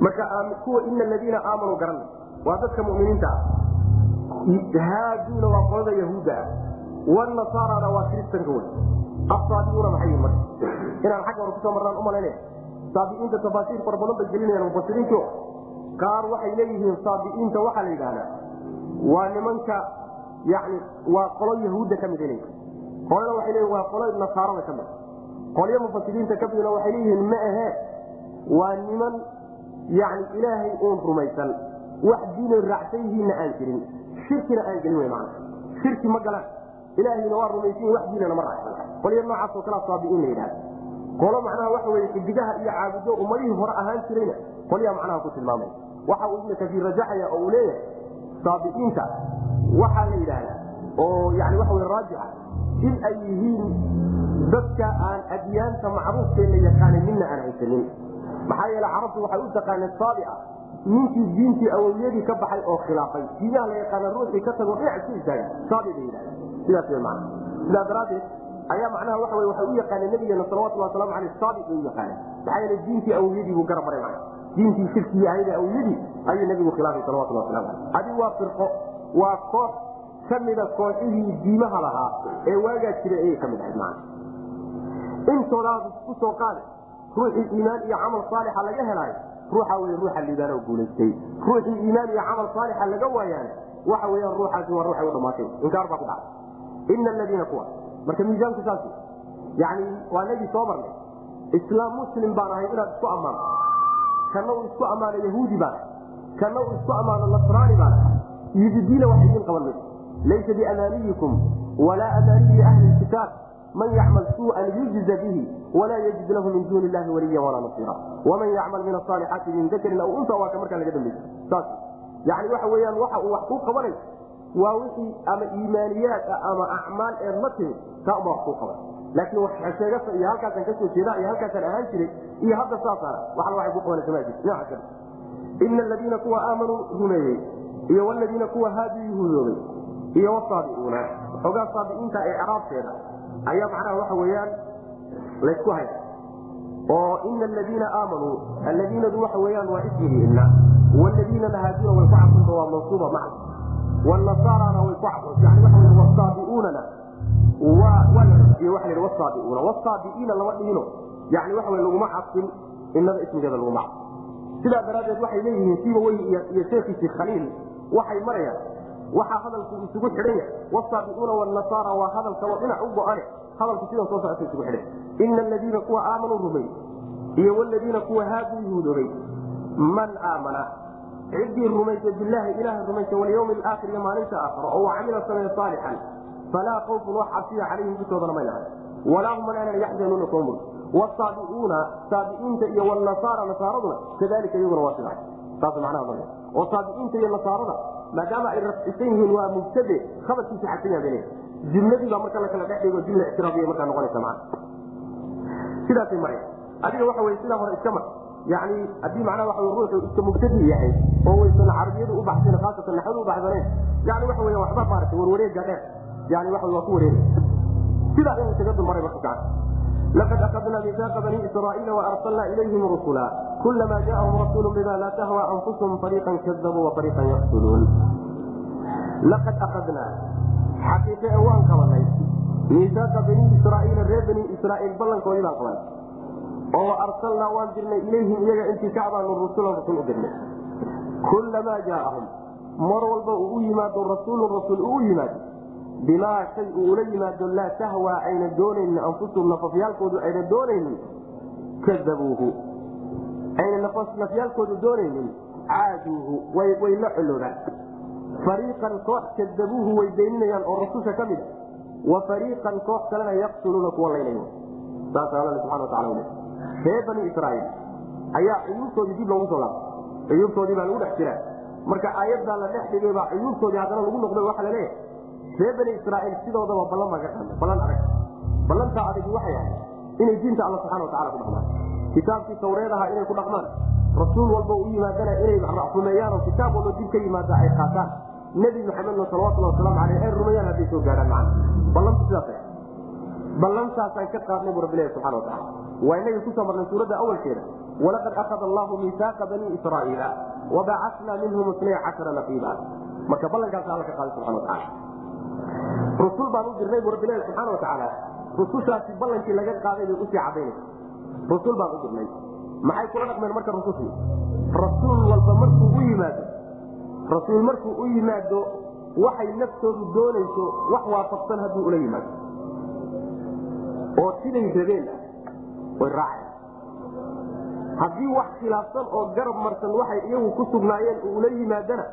S1: marka kuwa ina aladiina aamanuu garan waa dadka muminiinta ah. Haaduuna waa qolada yahuudda ah. Wanasaarana waa kristanka wey asaabiuuna maxay marka? Inaan xagga hore ku soo marnaan u malaynaya saabiiinta tafaasiir fara badan bay gelinayaan mufasiriintu qaar waxay leeyihiin saabiiinta waxaa la yidhahdaa waa nimanka yani waa qolo yahuudda ka mid inay. Qolana waxay leeyihiin waa qolo nasaarada ka mid. Qolyo mufasiriinta ka midna waxay leeyihiin ma ahee waa niman yani ilaahay uun rumaysan wax diinay raacsan yihiinna aan jirin. Shirkina aan gelin w shirki ma galaan. Ilaahayna waa rumaysan wax diinana ma raacsan. Qolyo noocaasoo kalea saabiiin la yidhahda qolo macnaha waxa weye xidigaha iyo caabudo ummadihii hore ahaan jirayna qolyaa macnaha ku tilmaamay. Waxa uu ibnu kasiir rajaxaya oo uu leeyahay saabiiinta waxaa la yidhaahdaa oo yani waxa wey raajixa in ay yihiin dadka aan adyaanta macruufkee la yaqaanin midna aan haysanin maxaa yeele carabtu waxay u taqaaneen saabica ninkii diintii awowyadii ka baxay oo khilaafay diinaha la yaqaana ruuxii ka tago dhinac isu istaaga sidaa daraaddeed ayaa macnaha wey waxay u yaqaaneen nabigeena salawatulli waslamu aleyh saabi bay u yaqaaneen. Maxaa yeele diintii awowyadii buu garab maray mana diintii shirkii ahayda awowyadii ayuu nabigu khilaafay salawatulli waslamu aleyh adi waa firqo waa koox kamida kooxihii diimaha lahaa ee waagaa jiray ayay ka mid ahayd man intoodaas ku soo qaada ruuxii iimaan iyo camal saalixa laga helaayo ruuxa wey ruuxa liibaano guulaystay. Ruuxii iimaan iyo camal saalixa laga waayaana waxa weyaan ruuxaasi waa ruuxay u dhamaatay inkaar baa ku dhacay ina aladiina kuwa. Marka miisaanku saas yani waa nagii soo marnay. Islaam muslim baan ahay inaad isku ammaanto kana uu isku ammaano yahuudi baan ahay. Kana uu isku ammaano nasraani baan ahay. Ididiina wax idin qaban mayso laysa biamaaniyikum walaa amaaniyi ahli kitaab man yacmal suuan yujza bihi walaa yajid lahu min duuni illahi waliya walaa nasiira waman yacmal min asaalixaati min dakarin aw unta waa ka markaa laga dambeysa saas yani waxa weyaan waxa uu wax kuu qabanay waa wixii ama iimaaniyaad ah ama acmaal eed la timid taa uma wax kuu qaban laakiin waxsheegasa iyo halkaasaan ka soo jeeda iyo halkaasaan ahaan jiray iyo hadda saasaana waxna waxay ku qabanaysa ma jirto dhinaca kale ina aladiina kuwa aamanuu rumeeyey iyo waladiina kuwa haaduu yuhuudoobay iyo wasaabiuuna xoogaa saabi'iinta ee craabteeda ayaa macnaha waxa weyaan laysku haya oo ina aladiina aamanuu aladiinadu waxa weyaan waa ismigii ina waladiinana haaduna way ku cabsunta waa mansuuba maca wanasaarana way ku cabsun yani wey wasaabiuunana waa waa la rasiye waxa la wasaabiuuna wasaabi'iina lama dhihino yani waxa wey laguma cabsin inada ismigeeda laguma cabsin. Sidaa daraaddeed waxay leeyihiin siiba wey iyo sheekiisii khaliil waxay marayaan waxaa hadalku isugu xidhan yahay wasaabiuuna wanasaara waa hadal kaloo dhinac u go-ane. Hadalku sidan soo socota isugu xidhan ina aladiina kuwa aamanuu rumey iyo waladiina kuwa haaduu yuhuudoobay man aamana? Ciddii rumaysa bilaahi ilaaha rumaysa walyawmi alaakhir iyo maalinta aakhiro oo camila sameeye saalixan falaa khawfun wax cabsiya calayhim dushoodana may lahay walaa hum manaanan yaxzanuuna kuwa mul wasaabiuuna saabi'iinta iyo wanasaara nasaaraduna kadalika iyaguna waa sidaa saas macnaha oo saabi'iinta iyo nasaarada maadaama ay rafcisan yihiin waa mubtade khabarkiisa xadsan yaha jumladii baa marka lakala dhex dhigo jumla ictiraabiya markaa noqonaysa maa sidaasay maraya adiga waxa wey sidaa hore iska mar. Yani haddii macnaha waxa ruuxu iska mubtadi yahay oo waysan carabiyadu u baxsan khaasatan naxwadu u baxsaneen yani waxa weya waxba maarata warwareega dheer. Yani waxa waa ku wareega sidaa inuu isaga dulmaray marka gacan laqad akadna misaaqa bani israaiila waarsalna ilayhim rusula kulama jaahum rasuulu bima laa tahwa anfusuhum fariiqan kadabuu wafariiqan yaqtuluun laqad akadnaa xaqiiqe waan qabanay misaaqa bani israaiila reer bani israaiil ballankoodii baan qabanay oo arsalnaa waan dirnay ilayhim iyaga intii kacbaanu rusulan rasul u dirnay kullamaa jaaahum mar walba uu u yimaado rasuulun rasuul uu u yimaado bimaa shay uu ula yimaado laa tahwaa ayna doonaynin. Anfusuhum nafafyaalkoodu ayna doonaynin. Kadabuuhu ayna nafyaalkoodu doonaynin. Caaduuhu. Way la coloobaan fariiqan koox kadabuuhu way beeninayaan oo rasusha ka mid a wa fariiqan koox kalena yaqtuluuna kuwa laynayo saas alla subana wataala reer bani israaiil ayaa cuyuubtoodii dib loogu soo laabay cuyuubtoodii baa lagu dhex jiraa. Marka aayaddaa la dhex dhigay baa cuyuubtoodii haddana lagu noqday waxaa la leeyahay reer bani israaiil sidoodaba qada ballan adag ballantaa adagi waxay ahayd inay diinta alla subxana watacala ku dhaqmaan. Kitaabkii tawreed ahaa inay ku dhaqmaan. Rasuul walba u yimaadana inay rumeeyaan oo kitaab walba dib ka yimaada ay qaataan. Nebi maxamedna salawatulli wasalaamu aleyh ay rumeeyaan hadday soo gaadhaan macana ballantu sidaas ballantaasaan ka qaadnay bu rabbilahi subxana watacala waa inagii ku soo marnay suuradda awalkeeda. Walaqad akhada allahu miisaaqa bani israaiila wabacasnaa minhum isnay cashara naqiiba marka ballankaasa alla ka qaaday subxana watacala rusul baan u dirnay bu rabbilahi subxaana watacaala rusushaasi ballankii laga qaaday bay u sii cadaynaysa rusul baan u dirnay maxay kula dhaqmeen marka rusushii rasuul walba markuu u yimaado rasuul markuu u yimaado waxay naftoodu doonayso wax waafaqsan hadduu ula yimaado. Oo siday rabeen way raaceen. Haddii wax khilaafsan oo garab marsan waxay iyagu ku sugnaayeen ula yimaadana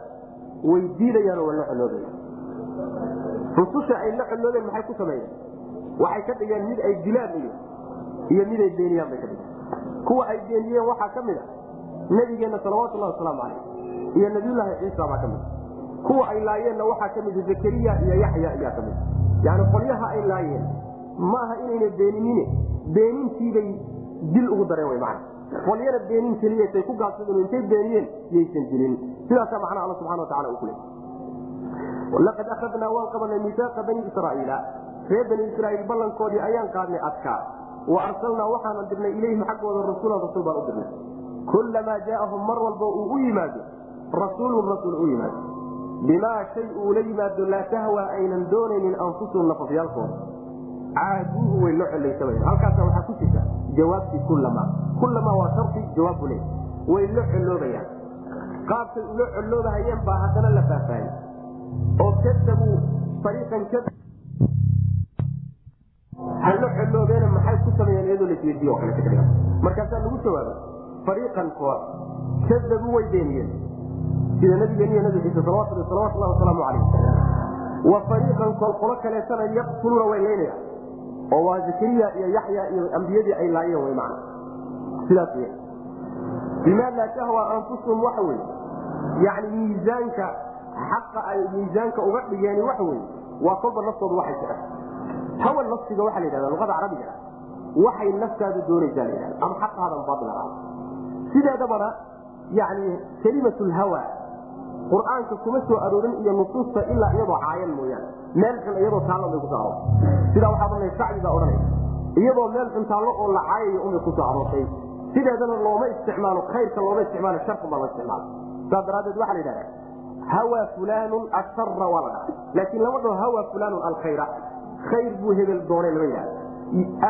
S1: way diidayaan oo la coloobayan rususha ay la coloobeen maxay ku sameeyeen? Waxay ka dhigeen mid ay dilaan iyo iyo mid ay beeniyaan bay ka dhigeen. Kuwa ay beeniyeen waxaa ka mid a nabigeenna salawatullahi wasalaamu caleyh iyo nabiyullaahi ciisa baa ka mid kuwa ay laayeenna waxaa ka mida zakariya iyo yaxya ayaa ka mid yani qolyaha ay laayeen ma aha inayna beeninine beenintiibay dil ugu dareen wy mana qolyana beenin keliyatay ku gaabsadeen intay beeniyeen yaysan dilin sidaasaa macnaha alla subxana wa tacala uu ku leey laqad akhadnaa waan qabanay miisaaqa bani israa'iila. Reer bani israa'iil ballankoodii ayaan qaadnay adkaa wa arsalnaa waxaanan dirnay ilayhim xaggooda rasuulan rasuul baan u dirnay. Kullamaa jaaahum mar walba uu u yimaado. Rasuulun rasuul u yimaado. Bimaa shay uu la yimaado laa tahwa aynan doonaynin anfusuhum nafafyaalkooda. Caaduuhu way loo celaysamayaan halkaasa waxaa ku jirta jawaabtii kullama kullama waa sharti jawaabu le way lo coloobayaan qaabkay ulo coloobahayeen baa haddana la faahfaahiyey oo kadabuu ariiqan ka halo coloobeena maxay ku sameeyeen iyadoo lasweydiiye oo kale markaasaa lagu jawaabay fariiqan kuwa kadabuu way beeniyeen sida nabigeeniyo nabi ciise salawatuli salawatullahi wasalaamu calayh wa fariiqan kol qolo kaleetana yaqtuluuna way leynayaan oo waa zakariya iyo yaxya iyo ambiyadii ay laayeen wy man sidaas w bimaa laa tahwa anfusuhum waxa weye yani miisaanka xaqa ay miisaanka uga dhigeen waxa weye waa kolba naftoodu waxay jecen hawa nafsiga waxaa la yidhahda luqada carabiga waxay naftaadu doonaysaa la yidhahda ama xaqaadan baadil ahaa sideedabana yani kelimat lhawa qur'aanka kuma soo aroorin iyo nusuusta ilaa iyadoo caayan mooyaane meel xun iyadoo taallo bay ku soo aroortay sidaa waxaa odhanaya sacdi baa odhanaya iyadoo meel xun taallo oo la caayayo umay ku soo aroortay sideedana looma isticmaalo khayrka looma isticmaalo sharkun baa la isticmaala. Saas daraaddeed waxaa la yidhahda hawa fulaanun ashara waa la dhaha laakiin lama dhaho hawa fulaanun alkhayra khayr buu hebel doonay lama yidhahda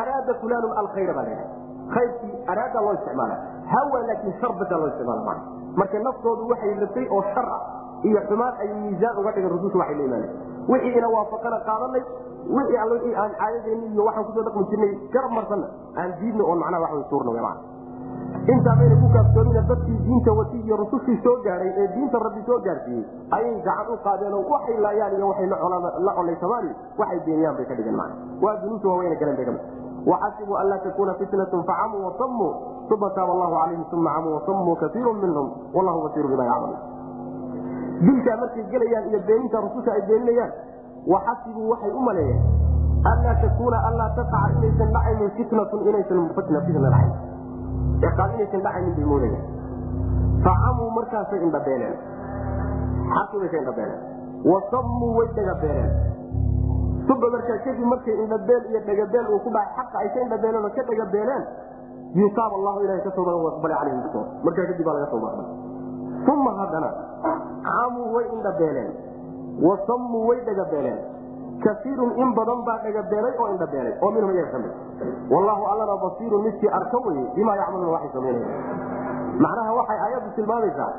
S1: araada fulaanun alkhayra baa la yidhahda khayrkii araada loo isticmaala hawa laakiin shar badaa loo isticmaala maa marka naftoodu waxay rabtay oo shar ah iyo xumaan ay miisaan uga dhigan rususha waxay la imaanay wixii ina waafaqana qaadanay wixii all wixii aan caadadeenni iyo waxaan ku soo dhaqmi jirnay garab marsanna aan diidna oon macnaha wax way tuurna wy macana intaa mayna ku kaaftoomina dadkii diinta wati iyo rusushii soo gaadhay ee diinta rabbi soo gaarsiiyey ayay gacan u qaadeenoo waxay laayaan iyo waxay la colaysamaan waxay beeniyaan bay ka dhigeen macana waa dunuubta waaweyna galeen bay ka mid waxasibuu an takuuna fitnatun facamuu wasamuu uma taaba allahu calayhim uma camuu wasamuu kaiiru minhum wallahu basiiru bima yacmaluun. Dilkaa markay gelayaan iyo beeninta rususha ay beeninayaan waxasibuu waxay u maleeyeen anlaa takuuna anlaa taqaca inaysan dhacaynin fitnatun inaysan fitna fitna dhacayn moodayaan facamuu markaasay indhabeeleen. Ka indhabeeleen. Wasammuu way dhagabeeleen suba markaa kadib markay indhabeel iyo dhagabeel uu ku dhacay xaqa ay ka indhabeeleen oo ka dhagabeeleen yutaab allahu ilahay ka tooba calayhim bisoor markaa kadib baa laga tooba aqbal uma haddana camuu way indhabeeleen. Wasammuu way dhagabeeleen kaiirun in badan baa dhagabeelay oo indhabeelay oo minhum iyaga ka mid wallahu allana basiirun midkii arka weye bimaa yacmaluuna waxay samaynaya macnaha waxay aayaddu tilmaamaysaa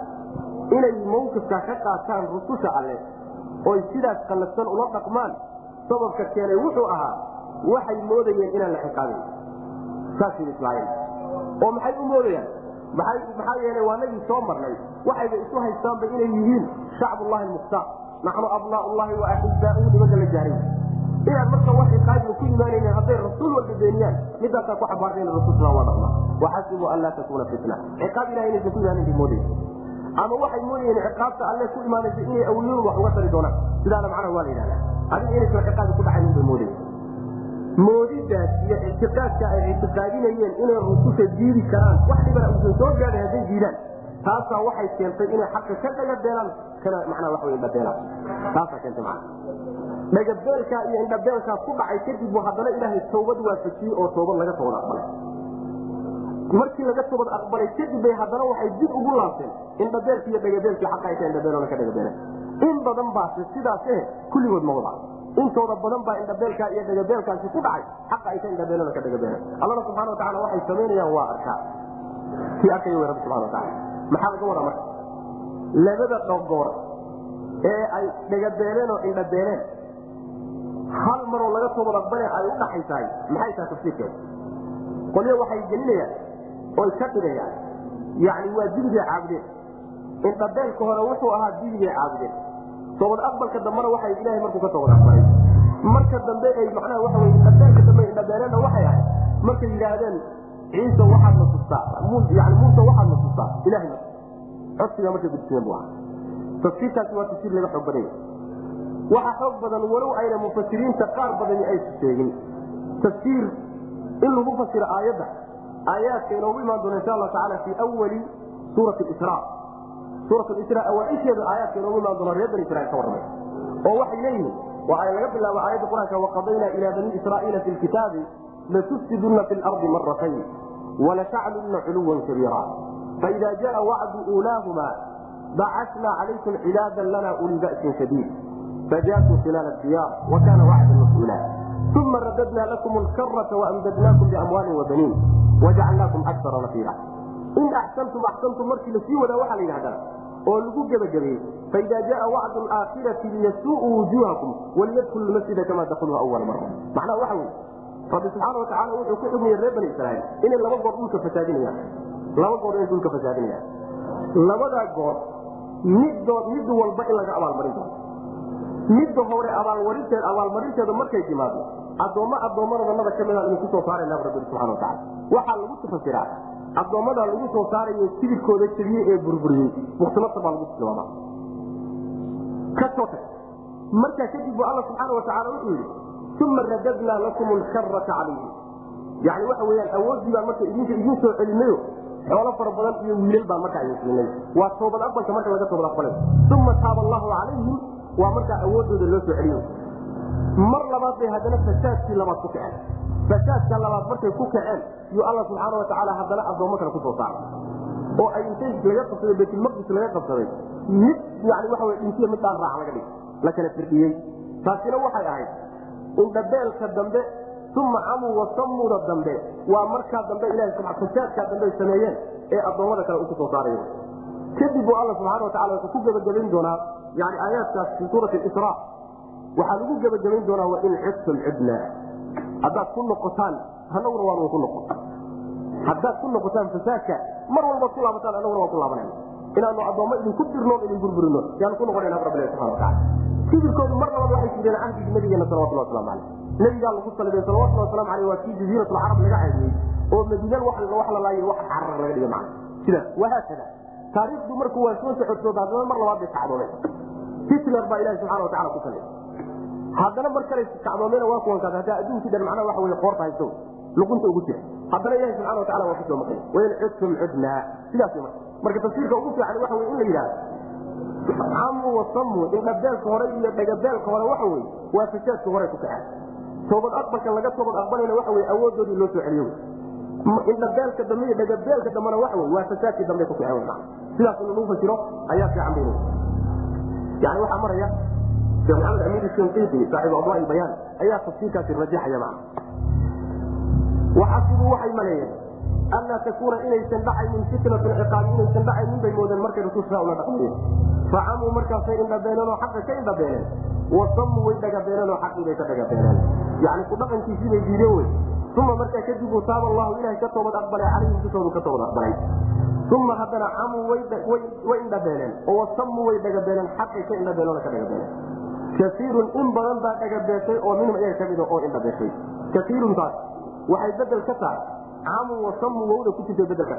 S1: inay mawqifka ka qaataan rususha alle oy sidaas qallafsan ula dhaqmaan. Sababka keenay wuxuu ahaa waxay moodayeen inaan la ciqaabin. Saasay islaayeen oo maxay u moodayaan? Maxaa yeelay waa nagii soo marnay. Waxayba isu haystaanba inay yihiin shacbullahi mukhtaar naxnu abnaa llahi wa axibbaauhu nimanka la jaaray inaan marka wax ciqaabiga ku imaanaynen hadday rasuul walba beeniyaan midaasaa ku xabaartayna rasulsna waa dhaqma waxasibuu an laa takuuna fitna. Ciqaab ilahay inaysan ku imaanan bay ama waxay moodayeen ciqaabta alle ku imaanaysa inay awliyadu wax uga tari doonaan. Sidaana macnaha waa la yidhahdaa. Adiga inaysan ciqaabi ku dhacayn bay moodaysa moodidaas iyo ictiqaadka ay ictiqaadinayeen inay rususha diidi karaan wax dhibana uusan soo gaadhay hadday diidaan. Taasaa waxay keentay inay xaqa ka dhagabeelaan kana macnaha waxa wey indhabeelaan taasaa keentay macna dhagabeelkaa iyo indhabeelkaa ku dhacay kadib bu haddana ilaahay tawbad waafajiyey oo toobad laga toobad aqbalay. Markii laga toobad aqbalay kadib bay haddana waxay dib ugu laabteen indhabeelki iyo dhagabeelkii xaqa indhabeelona ka dhagabeeleen in badan baase sidaas eh kulligood ma intooda badan baa indhabeelkaa iyo dhagabeelkaasi ku dhacay xaqa ay ka indhabeelona ka dhagabeeleen allana subxana watacala waxay samaynayaan waa arkaa. Kii arkaya wey rabbi subxana watacala maxaa laga wadaa marka labada dhogoor ee ay dhagabeeleen oo indhabeeleen hal maroo laga toobad aqbale ay u dhaxaysahay maxay tahay tafsiirkeeda qolyo waxay gelinayaan oy ka dhigayaan. Yani waa dibigay caabudeen. Indhabeelka hore wuxuu ahaa dibigay caabudeen. Toobad aqbalka dambena waxay ilahay markuu ka toobad aqbalay. Marka dambe ay macnaha waxa wey indhabeelka dambe indhabeeleenna waxay ahayd. Markay yidhaahdeen ciise waxaad na tustaa. Yani muuse waxaad na tustaa ilahay codsigaa markay gudbiyeen bu ahaa tafsiirkaasi waa tafsiir laga xoog badanya. Waxa xoog badan walow ayna mufasiriinta qaar badani aysu sheegin. Tafsiir in lagu fasiro aayadda aayaadka inoogu imaan doona insha allahu tacala fii awali suurati isra suurat isra awaaisheeda aayaadka inoogu imaan doona reer bani israiil ka warramay oo waxay leeyihiin waa ay laga bilaabo aayadda qur'aanka waqadaynaa ilaa bani israa'iila fi lkitaabi latufsiduna fi lardi maratayn walataclunna culuwan kabiira faida jaa wacdu uulaahuma bacasna calaykum cilaadan lana uli ba'sin shadiid fajaasuu khilaal diyaar wakana wacdan mas'uula uma radadna lakum lkarata waamdadnaakum biamwaalin wabaniin wajacalnaakum akara nafiira in axsantum axsantum markii la sii wadaa waxaa la yidhahdaa oo lagu gebagabeeyey faida jaa wacdu aakhirati liyasuuu wujuuhakum waliyadkulu lmasjida kama dakuluha awala mara macnaha waxa wey rabbi subxaana watacaala wuxuu ku xugmiyey reer bani israiil inay laba goor dhulka fasaadinayaan laba goor inay dhulka fasaadinayaan labadaa goor middood mid walba in laga abaalmarin doono. Midda hore abaalmarinteed abaalmarinteeda markay timaado addoommo addoommadoodanada ka mida idinku soo saarayna rabbi subxana wataala waxaa lagu tafasiraa addoommadaa lagu soo saarayo sibirkooda jebiyey ee burburiyey muktinasa baa lagu tilmaama. Ka soo tag. Markaa kadib bu alla subxaana watacaala wuxuu yidhi uma radadnaa lakum lkarata calayhim yani waxa weyaan awoodii baan marka idinka idin soo celinayo xoolo fara badan iyo wiilal baan markaa idin siinay. Waa toobad aqbalka marka laga toobad aqbalay. Uma taaba allahu calayhim waa markaa awoodooda loo soo celiyo mar labaad bay haddana fasaadkii labaad ku kaceen. Fasaadka labaad markay ku kaceen yuu alla subxaana watacaala haddana addoommo kale ku soo saaray. Oo ay intay laga qabsaday baytulmaqdis laga qabsaday mid yani waxa wey dhintiya mid dhaan raac laga dhig la kala firdhiyey taasina waxay ahayd indhabeelka dambe uma camuu wasamuda dambe waa markaa dambe ilaha fasaadkaa dambe sameeyeen ee addoommada kale uu ku soo saarayo kadib buu alla subxana watacala wuxuu ku gebagabayn doonaa yani aayaadkaas fi suurati isra waxaa lagu gebagabayn doonaa wain cudtum cudna haddaad ku noqotaan anaguna waan ku noqon haddaad ku noqotaan fasaadka mar walbaad ku laabataan anaguna waan ku laabanayna inaanu addoommo idinku dirno idin burburino yaanu ku noqonayna rabbi subana wataala kibirkoodu mar labaad waxay jireen cahdigii nabigeena salawatullah waslamu caleyh nabigaa lagu salibay salawatullah waslamu aleyh waa kii jaziiratulcarab laga caadiyey oo madiinan wax la laayay wax carar laga dhiga macna. Sidaas wahaakada taariikhdu markuu waa soo socodsooda haddana mar labaad bay kacdoomeen hitler baa ilahi subxana watacala ku salibay haddana mar kale kacdoomena waa kuwankaas haddaa adduunkii dhan macnaha waxa wey qoorta haysto luqunta ugu jira. Haddana ilahi subxana watacala waa ku soo maqay wain cudtum cudnaa. Sidaas marka marka tafsiirka ugu fiican waxa wey in la yidhahdo camu wasamu indhabeelka hore iyo dhagabeelka hore waxa wey waa fasaadka hore ku kaceen toobad aqbalka laga toobad aqbalayna waxa wey awoodoodii loo soo celiyo indhabeelka dambe iyo dhagabeelka dambena waxa wey waa fasaadkii dambe ku kaceen sidaas in lagu fasiro ayaa fiican bay yani waxaa maraya sheekh maxamed amiir shinqiiti saaxibu adwaa bayaan ayaa tafsiirkaasi rajaxaya macna waxasibuu waxay maleeyeen anlaa takuuna inaysan dhacaynin fitnatu ciqaabi inaysan dhacaynin bay moodeen markay rasuulka ula dhaqmayeen facamuu markaasay indhabeeneen oo xaqa ka indhabeeneen wasamuu way dhagabeeneen oo xaqii bay ka dhagabeeneen yani ku dhaqankiisii bay diideen wey uma markaa kadib taaba allahu ilahay ka toobad aqbalay calayhim dushoodu ka toobad aqbalay uma haddana camuu way indhabeeneen oo wasamuu way dhagabeeneen xaqay ka indhabeeneen oo ka dhagabeeneen kaiirun in badan baa dhagabeeshay oo minhum iyaga kamida oo indhabeeshay kaiiruntaas waxay bedel ka tahay camu wasamu wowda ku jirta bedelka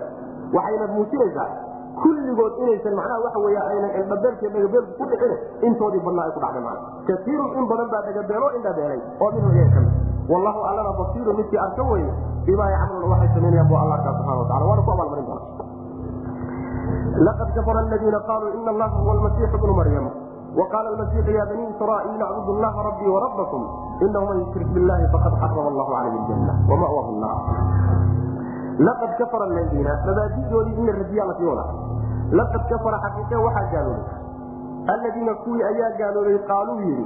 S1: waxayna muujinaysaa kulligood inaysan macnaha waxa wey aynan indhabeelka dhagabeelku ku dhicin intoodii badnaa ay ku dhacday mana kaiirun in badan baa dhagabeeloo indhabeelay oo minhum iyaga ka mid wallahu allana basiirun midkii arka weye bimaa yacmaluna waxay samaynayaan bu alla arkaa subxana watacala waana ku abaalmarin doona laqad kafara aladiina qaaluu ina allaha huwa almasiixu bnu maryam وqاl المسيح ya bني إsrاaيل اعبdوا الlaha رbي وربكم إنه man يشرك bالlahi fqad xرم الlah عaليه الجنة وmأوah الناr laqad kafara اladiina mabaadidoodii in la radiya la sii wada laqad kafara xaqiiqe waxaa gaaloobay aladiina kuwii ayaa gaaloobay qaaluu yidhi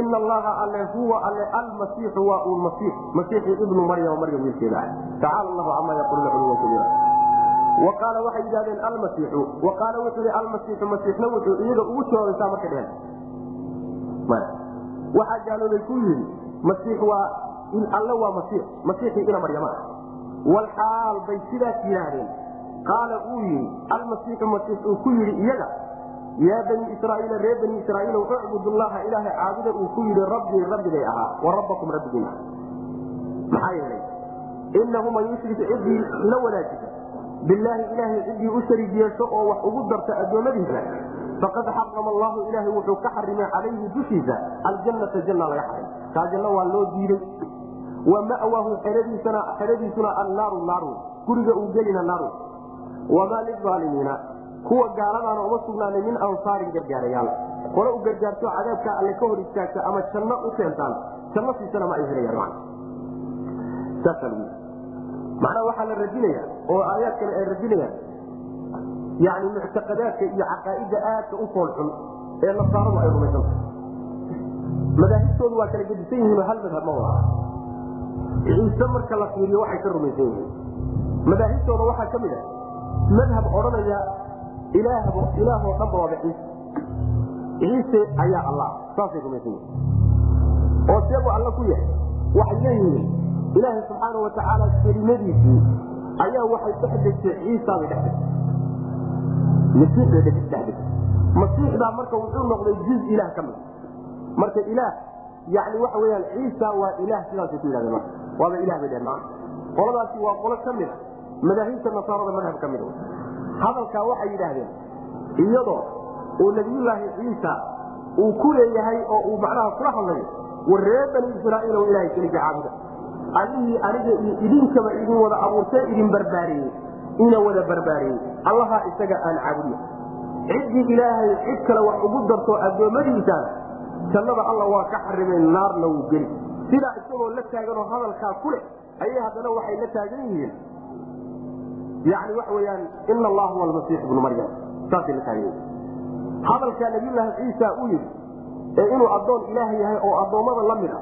S1: ina allaha alle huwa alle almasiixu waa uu masiix masiixi ibnu maryama maryam wiilkeeda ah tacaala allahu cama yaquluna culuwan kabiira wa qaala waxay yidhahdeen almasiixu. Wa qaala wuxuu almasiixu masiixna wuxuu iyaga ugu jawaabaysaa marka dheheen. Waxaa gaaloobay ku yidhi masiix waa alle waa masiix. Masiixii ina maryama walxaal bay sidaas yidhaahdeen. Qaala uu yidhi almasiixu masiix uu ku yidhi iyaga yaa bani israaiila reer bani israaiil ucbud llaha ilaahay caabuda uu ku yidhi rabbii rabbigay ahaa. Wa rabbakum rabbigiin maxaa yeelay? Inahu man yushrik ciddii la wanaajisa bilaahi ilaahay ciddii u sharig yeesho oo wax ugu darta addoommadiisa faqad xarama allahu ilaahay wuxuu ka xarimay calayhi dushiisa aljannata janna laga xarim kaa janno waa loo diiday. Wa ma'wahu xeradiisuna annaaru naaru guriga uu gelina naaru. Wamaa lilaalimiina kuwa gaaladaana uma sugnaanay min ansaarin gargaarayaal. Qole u gargaarto cadaabka alle ka hor istaagta ama janno u keentaan janno siisana ma ay helayaan macnaha waxaa la radinaya oo aayaad kale ay radinayaan yani muctaqadaadka iyo caqaa'idda aadka u xun ee nasaaradu ay rumaysantahay madaahibtoodu waa kala gedisan yihiin oo hal madhab ma wada. Ciise marka la fiiriyo waxay ka rumaysan yihiin. Madaahibtooda waxaa ka mid ah madhab odhanaya ilaahbo ilaahoo dhanba waaba ciise. Ciise ayaa allah saasay rumaysan yihiin. Oo seegu alla ku yahay waxay leeyihiin ilaahay subxaana wa tacaala kelimadiisii ayaa waxay dhex degtay ciisaabay dhex degtay masiixbay dhex degtay masiixdaa marka wuxuu noqday juz ilaah ka mid. Marka ilaah yani waxa weyaan ciisa waa ilaah sidaasay ku yidhahdeen marka. Waaba ilah bay macana qoladaasi waa qolo ka mid a madaahibta nasaarada madhab ka mid hadalkaa waxay yidhaahdeen iyadoo uu nabiyullaahi ciisa uu ku leeyahay oo uu macnaha kula hadlayo war reer bani israaiil oo ilahay keliga caabuda allihii aniga iyo idinkaba idin wada abuurtee idin barbaariyey. Ina wada barbaariyey. Allaha isaga aan caabudna ciddii ilaahay cid kale wax ugu darto addoommadiisana jannada alla waa ka xarimay naarna wuu geli. Sidaa isagoo la taaganoo hadalkaa ku leh ayay haddana waxay la taagan yihiin. Yani waxa weyaan ina allah huwa almasiix ibnu maryam. Saasay la taagan yihiin. Hadalkaa nabiyulaahi ciisa uu yidhi ee inuu addoon ilaah yahay oo addoommada la mid a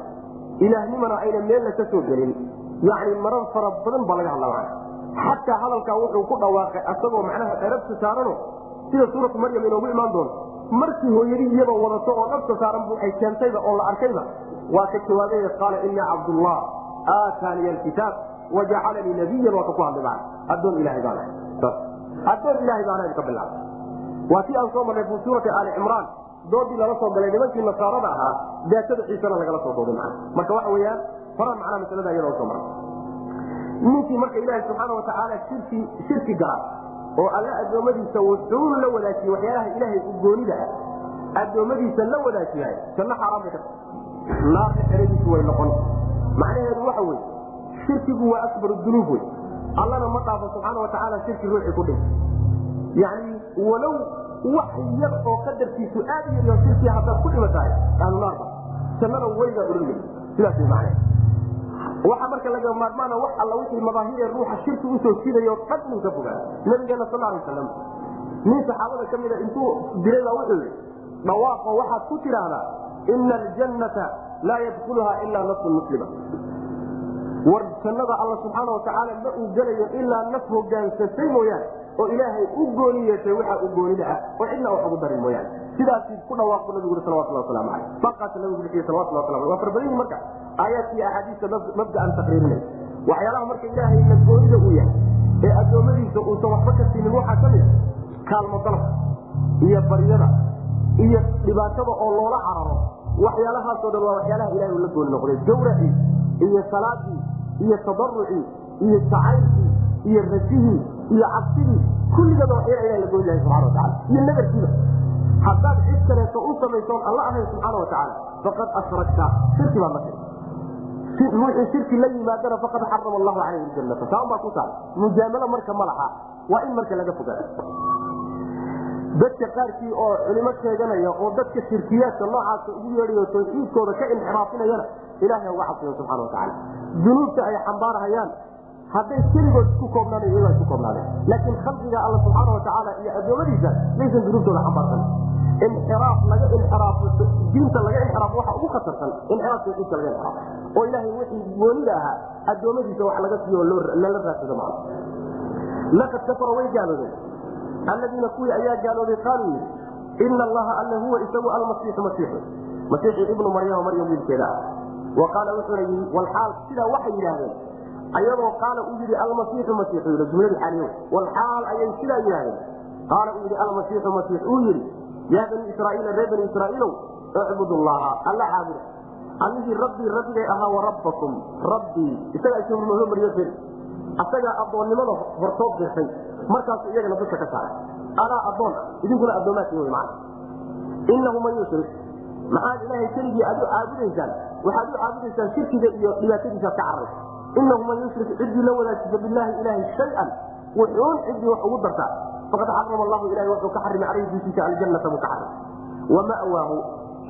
S1: ilaahnimana ayna meella ka soo gelin. Yani marar fara badan baa laga hadla xataa hadalkaa wuxuu ku dhawaaqay asagoo macnaha dherabta saarano. Sida suuratu maryam inoogu imaan doonto markii hooyadii iyadoo wadato oo dhabta saaran bu ay keentayba oo la arkayba waa ka jawaabay qaala inii cabdullah aataaniya alkitaab wajacalanii nabiyan waa ka ku hadlay adoon ilahay baan adoon ilahay baan ka bilaabay. Waa tii aan soo marnay fi suurati aali cimraan doodii lala soo galay nimankii nasaarada ahaa daatada ciisana lagala soo dooday maa marka waxa weyaan horaa macnaa masalada iyada soo maray. Ninkii marka ilaaha subxaana watacaala shirki shirki gala oo alle addoommadiisa wuxuu la wadaajiyey waxyaalaha ilaahay u goonida ah addoommadiisa la wadaajiyahay janno xaaraan bay ka tahay. Naarna eradiisu way noqon. Macnaheedu waxa weye shirkigu waa akbaru dunuub wey allana ma dhaafo subxaana watacaala shirki ruuxii ku dhintay yani walow wax yar oo qadarkiisu aad shirki haddaad ku dhimatahay ahlu naarba jannada weligaa oranay sidaas way macnaheed waxaa marka laga maarmaana wax alla wixii mabaahiree ruuxa shirki u soo jidayo dhan inuu ka fogaa nabigeena sal alay waslam nin saxaabada ka mida intuu diray baa wuxuu yidhi dhawaaqo waxaad ku tidhaahdaa ina aljannata laa yadkuluha ilaa nafsun muslima war jannada alla subxaana watacaala ma uu gelayo ilaa naf hogaansatay mooyaane oo ilaahay u gooni yeeshay waxa uu goonida ah oo cidna wax ugu darin mooyaane. Sidaasi ku dhawaaqu nabigu ui salawatullah waslamu caleyh baqaasa nabigu bixiye salawatullah waslam waa farbadanyii marka. Aayaadka iyo axaadiista mabdaan taqriirinay. Waxyaalaha marka ilaahay la goonida uu yahay ee addoommadiisa uusan waxba ka siinin waxaa ka mid kaalmo dalabka iyo baryada iyo dhibaatada oo loola cararo. Waxyaalahaasoo dhan waa waxyaalaha ilahay la gooni noqday. Gawracii iyo salaadii iyo tadarucii iyo jacaylkii iyo rajihii iyo cabsidii kulligeeda waxyaala ilah la gooni lahay subxana watacala iyo nadarkiiba haddaad cid kaleeto u samaysoon alla ahayn subxaana watacaala faqad ashrakta shirki la tiri ruuxii shirki la yimaadana faqad xarama allahu calayhi ljannata taan baa ku taal. Mujaamalo marka ma laha. Waa in marka laga fogaada dadka qaarkii oo culimo sheeganaya oo dadka shirkiyaadka noocaasa ugu yeedhayo tawxiidkooda ka inxiraafinayana ilahay uga cabsayo subxana watacaala dunuubta ay xambaarhayaan hadday keligood isku koobnaan iyagaa isku koobnaadeen laakiin khalqiga alla subxaana watacaala iyo adoomadiisa maysan dunuubtooda xambaarsan. Inxiraaf laga inxiraafo diinta laga inxiraafo waxa ugu khatarsan inxiraaf tawxiidka laga inxiraafo oo ilaahay wixii goonida ahaa addoommadiisa wax laga siiyo lala raadsado macna laqad kafara way gaaloodeen alladiina kuwii ayaa gaaloobay qaaluu yidhi ina allaha alle huwa isagu almasiixu masiixu masiixi ibnu maryama maryam wiilkeeda. Ah wa qaala wuxuuna yii walxaal sidaa waxay yidhaahdeen ayadoo qaala uu yidhi almasiixu masiixu jumladii xaaliyo walxaal ayay sidaa yidhahdeen qaala uu yidhi almasiixu masiix uu yidhi yaa bani israaiila reer bani israaiilow icbudu llaha alla caabuda. Allihii rabbii rabbigay ahaa wa rabbakum rabbii. Isagaa ismamariyo asagaa addoonnimada hortood dirtay. Markaasu iyagana dusha ka saaray. Anaa adoon ah idinkuna addoomaadki inahu man yushrik. Maxaad ilaahay keligii aad u caabudaysaan waxaad u caabudaysaan shirkiga iyo dhibaatadiisaad ka cararaysa inahu man yushrik ciddii la wadaajisa bilaahi ilaahi shay-an wuxuun ciddii wax ugu dartaa faqad xarama allahu ilahi wuxuu ka xarimay caleyhi dushiisa aljannata buu ka xarimay wama'waahu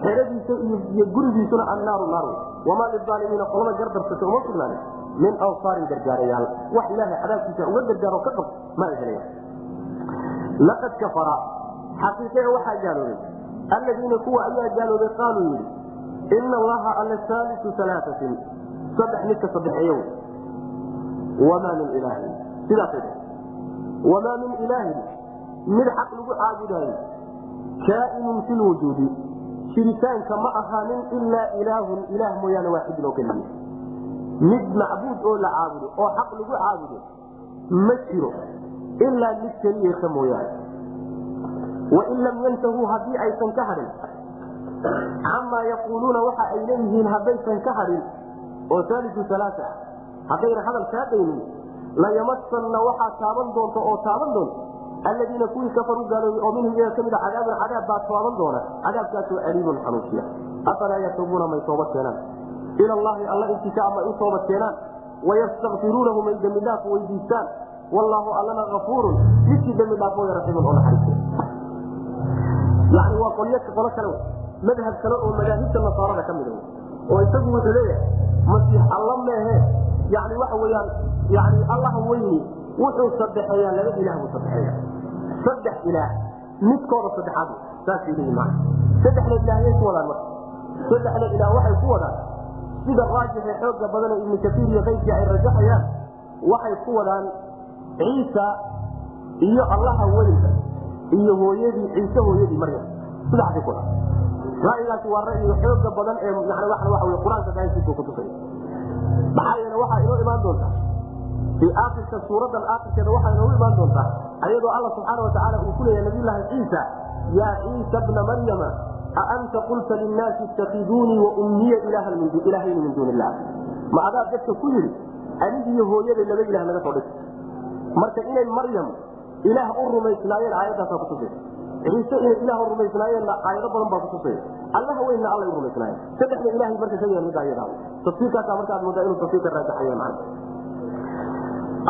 S1: xeradiisa iyo gurigiisuna annaaru naar wamaa lilaalimiina qolada gardarsata uma sugnaanin min awsaarin gargaarayaal wax ilaahay cadaabkiisa uga gargaaro ka qab ma ay helayaan laqad kafara xaqiiqee waxaa gaaloobay alladiina kuwa ayaa gaaloobay qaaluu yidhi ina allaha alla saalisu alaaatin saddex midka saddexeeyo wamaa min ilaahin. Sidaasay wamaa min ilaahin. Mid xaq lagu caabudaayo kaainun fi lwujuudi jiritaanka ma ahaanin ilaa ilaahun ilaah mooyaane waaxidun oo keliya mid macbuud oo la caabudo oo xaq lagu caabudo ma jiro ilaa mid keliyata mooyaane. Wain lam yantahuu haddii aysan ka hadhin camaa yaquuluuna waxa ay leeyihiin haddaysan ka hadhin oo saalisu alaaa haddayna hadal kaa daynin layamasanna waxaa taaban doonta oo taaban doonta aladiina kuwii kafaruu gaaloobay oo minhum iyaga ka mid a cadaabun cadaab baa taaban doona cadaabkaasoo aliimun xanuujiya afalaa yatuubuuna may toobad keenaan. Ila llahi alla intikaa may u toobad keenaan. Wayastakfiruunahu may dembi dhaaf weydiistaan. Wallaahu allana afuurun midkii dembi dhaafooya raxiimun oo naxariista yani waa qolyo qolo kale madhab kale oo madaahibta nasaarada ka mid oo isagu wuxuu leeyahay masiix alla meehe. Yani waxa weyaan yani allaha weyni wuxuu sadexeeyaa laba ilaah buu sadexeeya saddex ilaah midkooda saddexaad saasay leeyihiin maa saddexda ilaahayay ku wadaan marka. Saddexda ilaah waxay ku wadaan. Sida raajixe xooga badane ibnu kaiir iyo kayrkii ay rajaxayaan waxay ku wadaan ciisa iyo allaha weynka iyo hooyadii ciise hooyadii maryam. Sidaasay ku wadaan ra'yigaasi waa ra'yiga xooga badan ee qur'aanka daaiisa kutusay maxaa yeele waxaa inoo imaan doontaa fii aakirka suuradan aakirkeeda waxaa inoogu imaan doontaa ayadoo alla subxaana watacaala uu ku leeyahay nabiyulaahi ciisa yaa ciisa bna maryama aanta qulta linnaasi ittakiduunii wa ummiya ilaahayni min duuni illah ma adaa dadka ku yidhi anigiiyo hooyaday laba ilah naga soo dhig marka inay maryam ilaah u rumaysnaayeen aayadaasaa kutusaysa ciise inay ilaah rumaysnaayeenna aayado badan baa kutusaya allaha weynna allay u rumaysnaayeen saddexda ilahay marka sheegayan midda ayada tafsiirkaasa markaad moodaa inuu tafsiirka raajaxayo macna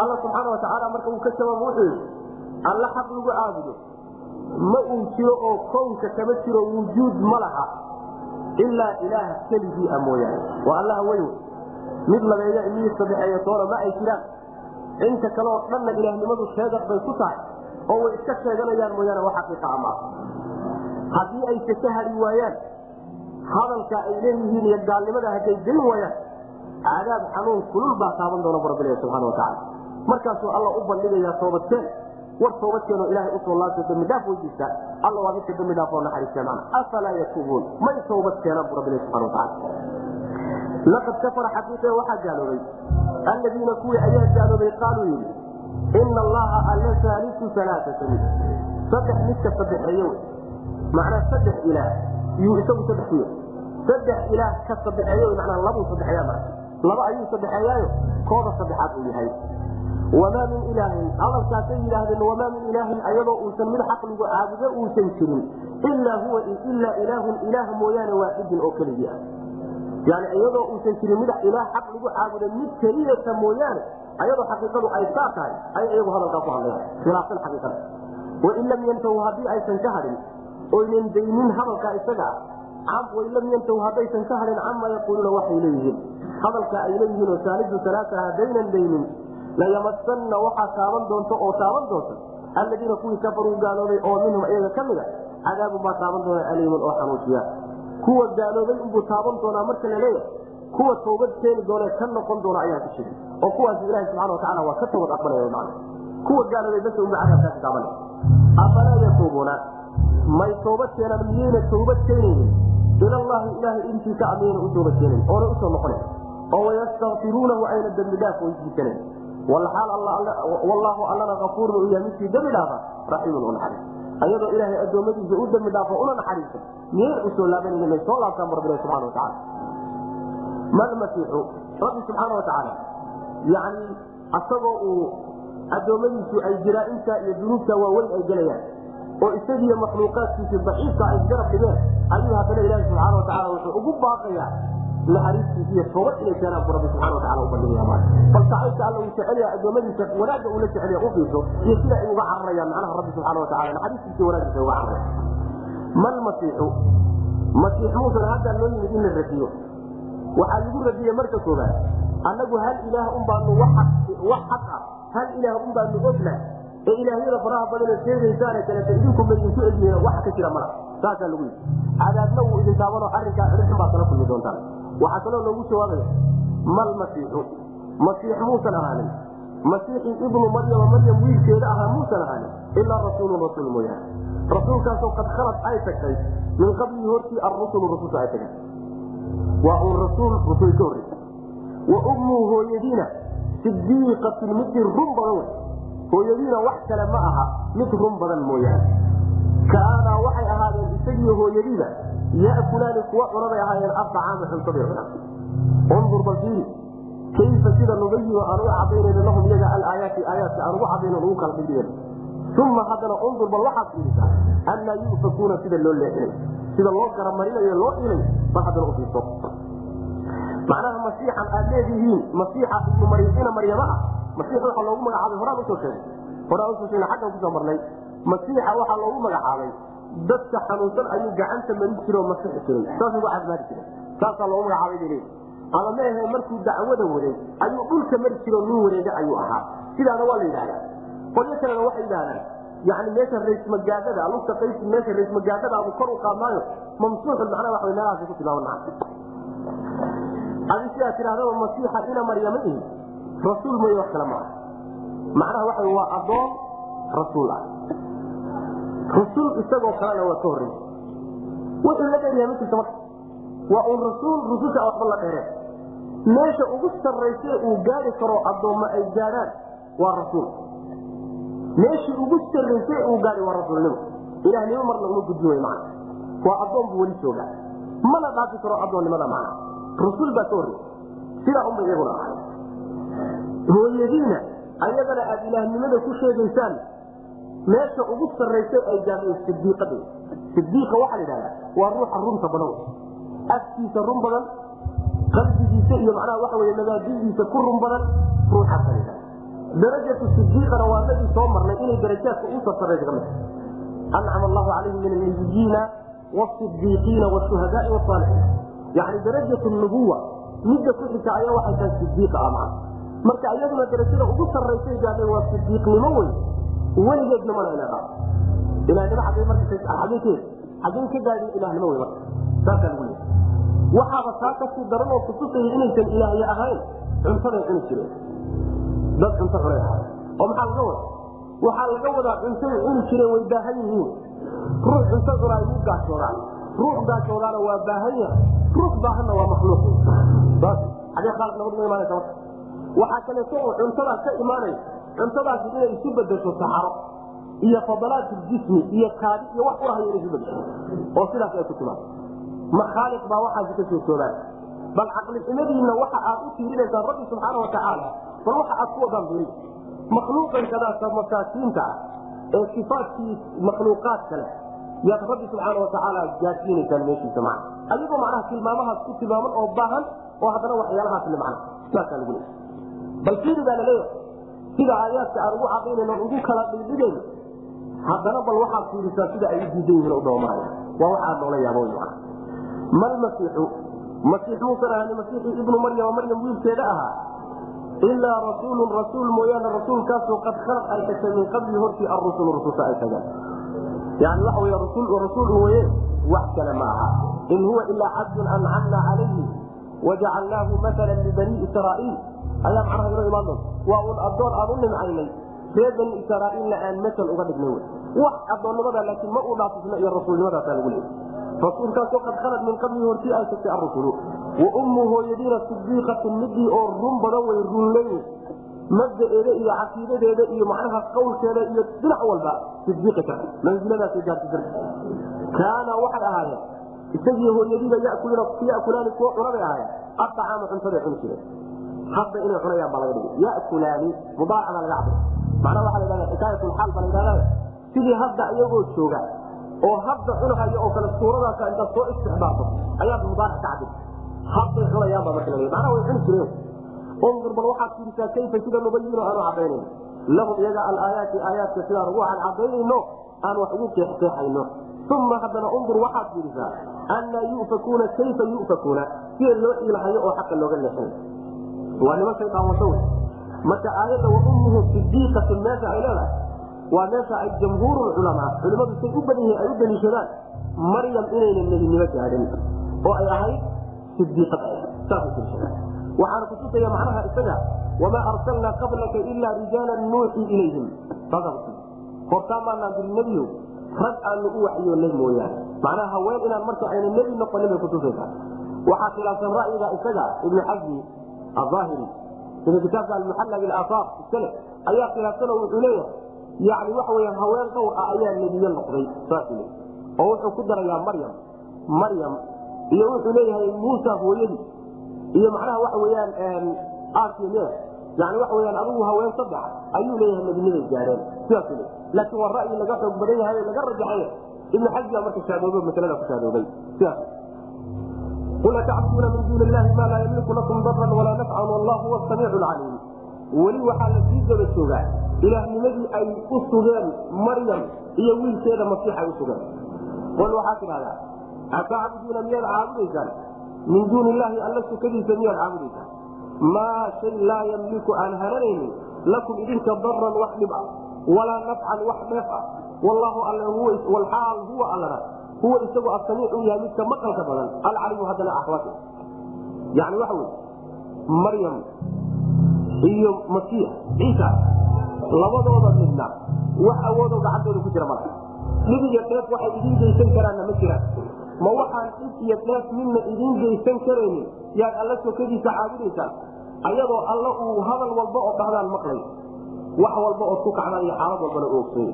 S1: alla subxaana watacaala marka uu ka jawaabo wuxuu yidhi alla xaq lagu caabudo. Ma uu jiro oo kownka kama jiro wujuud ma laha ilaa ilaah keligii a mooyaane. Waa allaha weyn. Mid labeeya mid sadexeeya toona ma ay jiraan. Inta kale oo dhanna ilaahnimadu sheegad bay ku tahay oo way iska sheeganayaan mooyaane wax xaqiiqa a maaha haddii ayse ka hari waayaan hadalka ay leeyihiin iyo gaalnimada hadday gelin waayaan cadaab xanuun kulul baa taaban doona bu subxana watacaala markaasuu alla u bandhigayaa toobadkeen war toobadkeenoo ilahay u soo laabta dambi dhaaf weydiista alla waa midka dambi dhaaf oo naxariista macna. Afalaa yatuubuun? May toobad keenaan bu subxana watacaala laqad kafara xaqiiqe waxaa gaaloobay. Alladiina kuwii ayaa gaaloobay qaaluu yidhi ina allaha alla saalisu alaaata saddex midka sadexeeye macnaa saddex ilaah yuu isagu saddex ku saddex ilaah ka sadexeeye manaa labuu sadexeeya ma laba ayuu sadexeeyaayo kooda saddexaad uu yahay wamaa min ilaahin hadalkaasay yidhaahdeen wamaa min ilaahin ayadoo uusan mid xaqligu caabudo uusan jirin ilaa huwa ilaa ilaahun ilaah mooyaane waaxidin oo keligii ah yani iyadoo uusan jirin mid ilaah xaq lagu caabuda mid keliyata mooyaane ayadoo xaqiiqadu ay saa tahay ay iyagu hadalkaa ku hadlayaan khilaafsan xaqiiqada. Wain lam yantahu haddii aysan ka hadhin oynan daynin hadalkaa isaga ah wain lam yantahu haddaysan ka hadhin camaa yaquuluuna waxay leeyihiin. Hadalka ay leeyihiin oo saalidu alaaa haddaynan daynin layamasanna waxaa taaban doonta oo taaban doonta alladiina kuwii kafaruu gaaloobay oo minhum iyaga ka mida cadaabun baa taaban doona aliimun oo xanuujiya kuwa gaaloobay unbuu taaban doonaa marka la leeyahay kuwa toobad keeni doone ka noqon doona ayaa ku jira oo kuwaas ilahi subxana watacaala waa ka toobad aqbalaya man kuwa gaaloobay bas unba cadaabkaasi taaban afalaa yatuubuuna may toobad keenaan miyayna toobad keenaynin. Ilallahi ilahay intiisa a miyayna u toobad keenayn oona u soo noqonayn oo wayastakfiruunahu ayna dembi dhaaf weydiisanayn wallaahu allana afuurun u yahay midkii dembi dhaafa raxiimun u naxariis. Ayadoo ilaahay addoommadiisa u dembi dhaafo una naxariisa miyay u soo laabanaynin may soo laabtaan bu rabbilahi subxana watacaala malmasiixu rabbi subxaana watacaala yani asagoo uu addoommadiisu ay jiraa'inta iyo dunuubta waaweyn ay gelayaan oo isagiiyo makhluuqaadkiisii daciifka ay isgarab dhigeen ayuu haddana ilaahi subxaana watacala wuxuu ugu baaqayaa naxariistiisa iyo toobad inay keenaan bu rabbi subxana watacala u bandhigaya bal sacaybka alla uu jecelya addoommadiisa wanaagga uu la jecelya u iyo sida ay uga cararayaan macnaha rabbi subxana watacala naxariistiisa wanaaggiisa uga cararaya mal masiixu masiix muusan haddaa loo yimid in la radiyo waxaa lagu radiyey marka koobaad annagu hal ilaah un baanu wax xaq ah hal ilaah un baanu ogna ee ilaahyada faraha badanee sheegaysaane kaleeta idinku ma idinku egyihiin wax ka jira mala saasaa lagu yidhi. Cadaabna wuu idin taabanoo arrinkaa xidhxun baad kala kulmi doontaan. Waxaa kaloo loogu jawaabaya mal masiixu masiix muusan ahaanin. Masiixii ibnu maryama maryam wiilkeeda ahaa muusan ahaanin ilaa rasuulun rasuul mooyaane. Rasuulkaasoo qad khalad ay tagtay min qablihi hortii arusulu rususha ay tageen waa uun rasuul rusul ka horreysa. Wa ummuhu hooyadiina sidiiqatun midii run badan wey hooyadiina wax kale ma aha mid run badan mooyaane. Kaanaa waxay ahaadeen isagiiyo hooyadiiba ya'kulaani kuwa cunabay ahaayeen acaama cuntaday cunaan undur bal fiiri kayfa sida nubayinu aan uga cadaynayno lahum iyaga alaayaati aayaadka aan ugu cadayno ugu kala dhigdhigan uma haddana undur bal waxaad fiirisaa annaa yufakuuna sida loo leexinay sida loo garamarinayo loo ilay bal haddana u macnaha masiixan aad leedihiin masiixa ibnu maryina maryama ah masiix waxaa loogu magacaabay horaan u soo sheegay horaan u soo sheegay xaggan ku soo marnay masiixa waxaa loogu magacaabay dadka xanuunsan ayuu gacanta marin jire oo masixi jiray saasuu caafimaadi jiray saasaa loogu magacaabay bay leeyihi ama meahe markuu dacwada waday ayuu dhulka mari jiro nin wareega ayuu ahaa sidaana waa la yidhahdaa qolyo kalena waxay yidhahdaan yani meesha raysmagaadada lugta qays meesha raysmagaadada abu kor u qaadnaayo mamsuuxun macnaha waxa meelahaas ku tilmaaman adi sidaa tidhahdaba masiixa ina maryama ihi? Rasuul mooye wax kale maaha macnaha waxa waa adoon rasuul ah. Rusul isagoo kalena waa ka horreysa wuxuu la dheeryahay ma jirta marka. Waa uun rasuul rususha waxba la dheereen meesha ugu sarrayse uu gaari karo addoommo ay gaadhaan waa rasuul meeshii ugu sarraysay uu gaadhi waa rasuulnimo. Ilahnimo marna uma gudbi way macna. Waa addoon buu weli joogaa. Mana dhaafi karo addoonnimada macna. Rasuul baa ka horreysa sidaa unba iyaguna ahay. Hooyadiina ayadana aada ilaahnimada ku sheegaysaan meesha ugu sarraysa ay gaadhay sidiiqada sidiiqa waxaa la yidhahdaa waa ruuxa runta badan afkiisa run badan qalbigiisa iyo macnaha waxa wey mabaadidiisa ku run badan ruuxaasa la yidhahda darajatu sidiiqana waa nagii soo marnay inay darajaadka usa sarraysa ka mid ancama allahu calayhim min annabiyiina wasidiiqiina washuhadaai wasaalixiin yani darajatu nubuwa midda ku ayaa waxay tahay sidiiqa ah macna marka iyaduna darajada ugu sarraysay gaadhay waa sidiiqnimo wey weligeedna mana dhaaf ilahnimo agee markaagee xageen ka gaadin ilahnimo wey marka. Saasaa lagu leeyahay waxaaba taa ka sii daran oo kutusaya inaysan ilaahye ahayn cuntaday cuni jireen dad cunto ahaa oo maxaa laga wada waxaa laga wadaa cuntaday cuni jireen way baahan yihiin. Ruux cunto cunaa igu gaajoodaan ruux gaajoodaana waa baahan yahay. Ruux baahanna waa makhluuq. Xagee imaanaysa marka. Waxaa kaleeto oo cuntadaa ka imaanaya cuntadaasi inay isu bedesho saxaro iyo fadalaat jismi iyo kaadi iyo wax urahay inay isu bedesho oo sidaas ay ku timaado makhaaliq baa waxaasi ka soo toobaan bal caqliximadiinna waxa aad u tiirinaysaan rabbi subxaana watacaala bal waxa aad ku wadaan biri makhluuqan kadaasa masaakiinta ah ee sifaadkii makhluuqaad kale yaad rabbi subxaana watacaala gaadsiinaysaan meeshiisa macna. Adigoo macnaha tilmaamahaas ku tilmaaman oo baahan oo haddana waxyaalahaas le macna. Saasaa lagu leeyahy bal fiiri baa la leeyahay sida aayaadka aan ugu cadaynayno ugu kala dhigdhigayno haddana bal waxaad fiirisaa sida ay u diidan yihiin udhoomanaya waa waxaad noola yaabo wy mal masiixu masiix muusan ahani masiixii ibnu maryama maryam wiilkeeda ahaa ilaa rasuulun rasuul mooyaane rasuulkaasoo qad khalaq min qablihi hortii arusulu rususha ay tagaan yani waxa wey rasuul weye wax kale ma aha in huwa ilaa cabdun ancamna calayhi wajacalnaahu maala libanii israaiil ayaa macnaha inoo imaan doonta waa uun addoon aan u nimcaynay reer bani israaiilna aan masal uga dhignay wax addoonnimada laakiin ma uu dhaafisna iyo rasuulnimadaasaa lagu leeyay rasuulkaasoo qad khalad min qablihi hortii ay tagtay arusulu wa ummu hooyadiina sidiiqatun midii oo run badan way runleyn mabdaeeda iyo caqiidadeeda iyo macnaha qawlkeeda iyo dhinac walba sidiiqatan mansiladaasay gaarsiisar kaana waxay ahaayeen isagii hooyadiiba yakulaani kuwa cunabay ahaayeen acaama cuntaday cuni jireen. Hadda inay cunayaan baa laga dhigay. Yakulaani mudaacabaa laga cabay macnaha waxa la hahda xikaayatulxaal baa la yidhahda sidii hadda iyagoo jooga oo hadda cunhayo oo kale suuradaasa intaad soo istixbaarto ayaad mudaaric ka cabir hadday cunayaanba marka la macnaha way cuni jireen. Undur bal waxaad fiirisaa kayfa sida nubayino aanu caddaynayno lahum iyaga alaayaati aayaadka sidaan ugu cadcadaynayno aan wax ugu keexkeexayno. Uma haddana undur waxaad fiirisaa annaa yufakuuna kayfa yufakuuna. Sida loo iilhayo oo xaqa looga leexinay waa niman shaydaawato wey marka aayadda wa ummuhu sidiiqatun meesha ay leedahay waa meesha ay jamhuur culamaa culimadu say u badan yihiin ay u daliishadaan maryam inayna nebinimo gaadhin. Oo ay ahayd sidiiqad saas daliishadaan. Waxaana kutusaya macnaha isaga wamaa arsalnaa qablaka ilaa rijaalan nuuxii ilayhim. Hortaa maanaan diri nebiyo rag aanu u waxyoonay mooyaane. Macnaha haween inaan marka ayna nebi noqonin bay kutusaysaa waxaa khilaafsan ra'yiga isaga ibnu xasmi aahiri sida kitaabka almuxalla bilaafaaq iskale ayaa khilaafsanoo wuxuu leeyahay yani waxa weya haween dhowr ah ayaa nebiye noqday saas le oo wuxuu ku darayaa maryam. Maryam iyo wuxuu leeyahay muusa hooyadii. Iyo macnaha waxa weyaan aasiya yani waxa weyaan adigu haween saddex ayuu leeyahay nebiniday gaadheen sidaas le laakiin waa ra'yi laga xoog badan yahay laga rajaxay. Ibnu xaji baa marka shaadoobo masalada ku shaadoobay sidaas qul atacbuduuna min duuni illahi maa laa yamliku lakum daran walaa nafcan wallah huwa samiicu lcaliim weli waxaa la sii daba joogaa. Ilaahnimadii ay u sugeen maryam iyo wiilkeeda masiix ay u sugeen. Qol waxaa tidhahdaa atacbuduuna miyaad caabudaysaan? Min duuni illaahi alla sukadiisa miyaad caabudaysaan? Maa shay laa yamliku aan haranaynin lakum idinka daran wax dhib ah walaa nafcan wax dheef ah. Wallaahu alle walaal huwa allana huwa isagu asamiic u yahay midka maqalka badan alcalimu haddana axwaati yani waxa wey maryam iyo masiix ciisa labadooda midna wax awoodoo gacantooda ku jira mala dhib iyo dheef waxay idiin geysan karaanna ma jiraan. Ma waxaan dhib iyo dheef midna idiin geysan karaynin? Yaad alla sokadiisa caabudaysaan ayadoo alla uu hadal walba oo dhahdaan maqlay. Wax walba ood ku kacdaan iyo xaalad walbana u ogsoy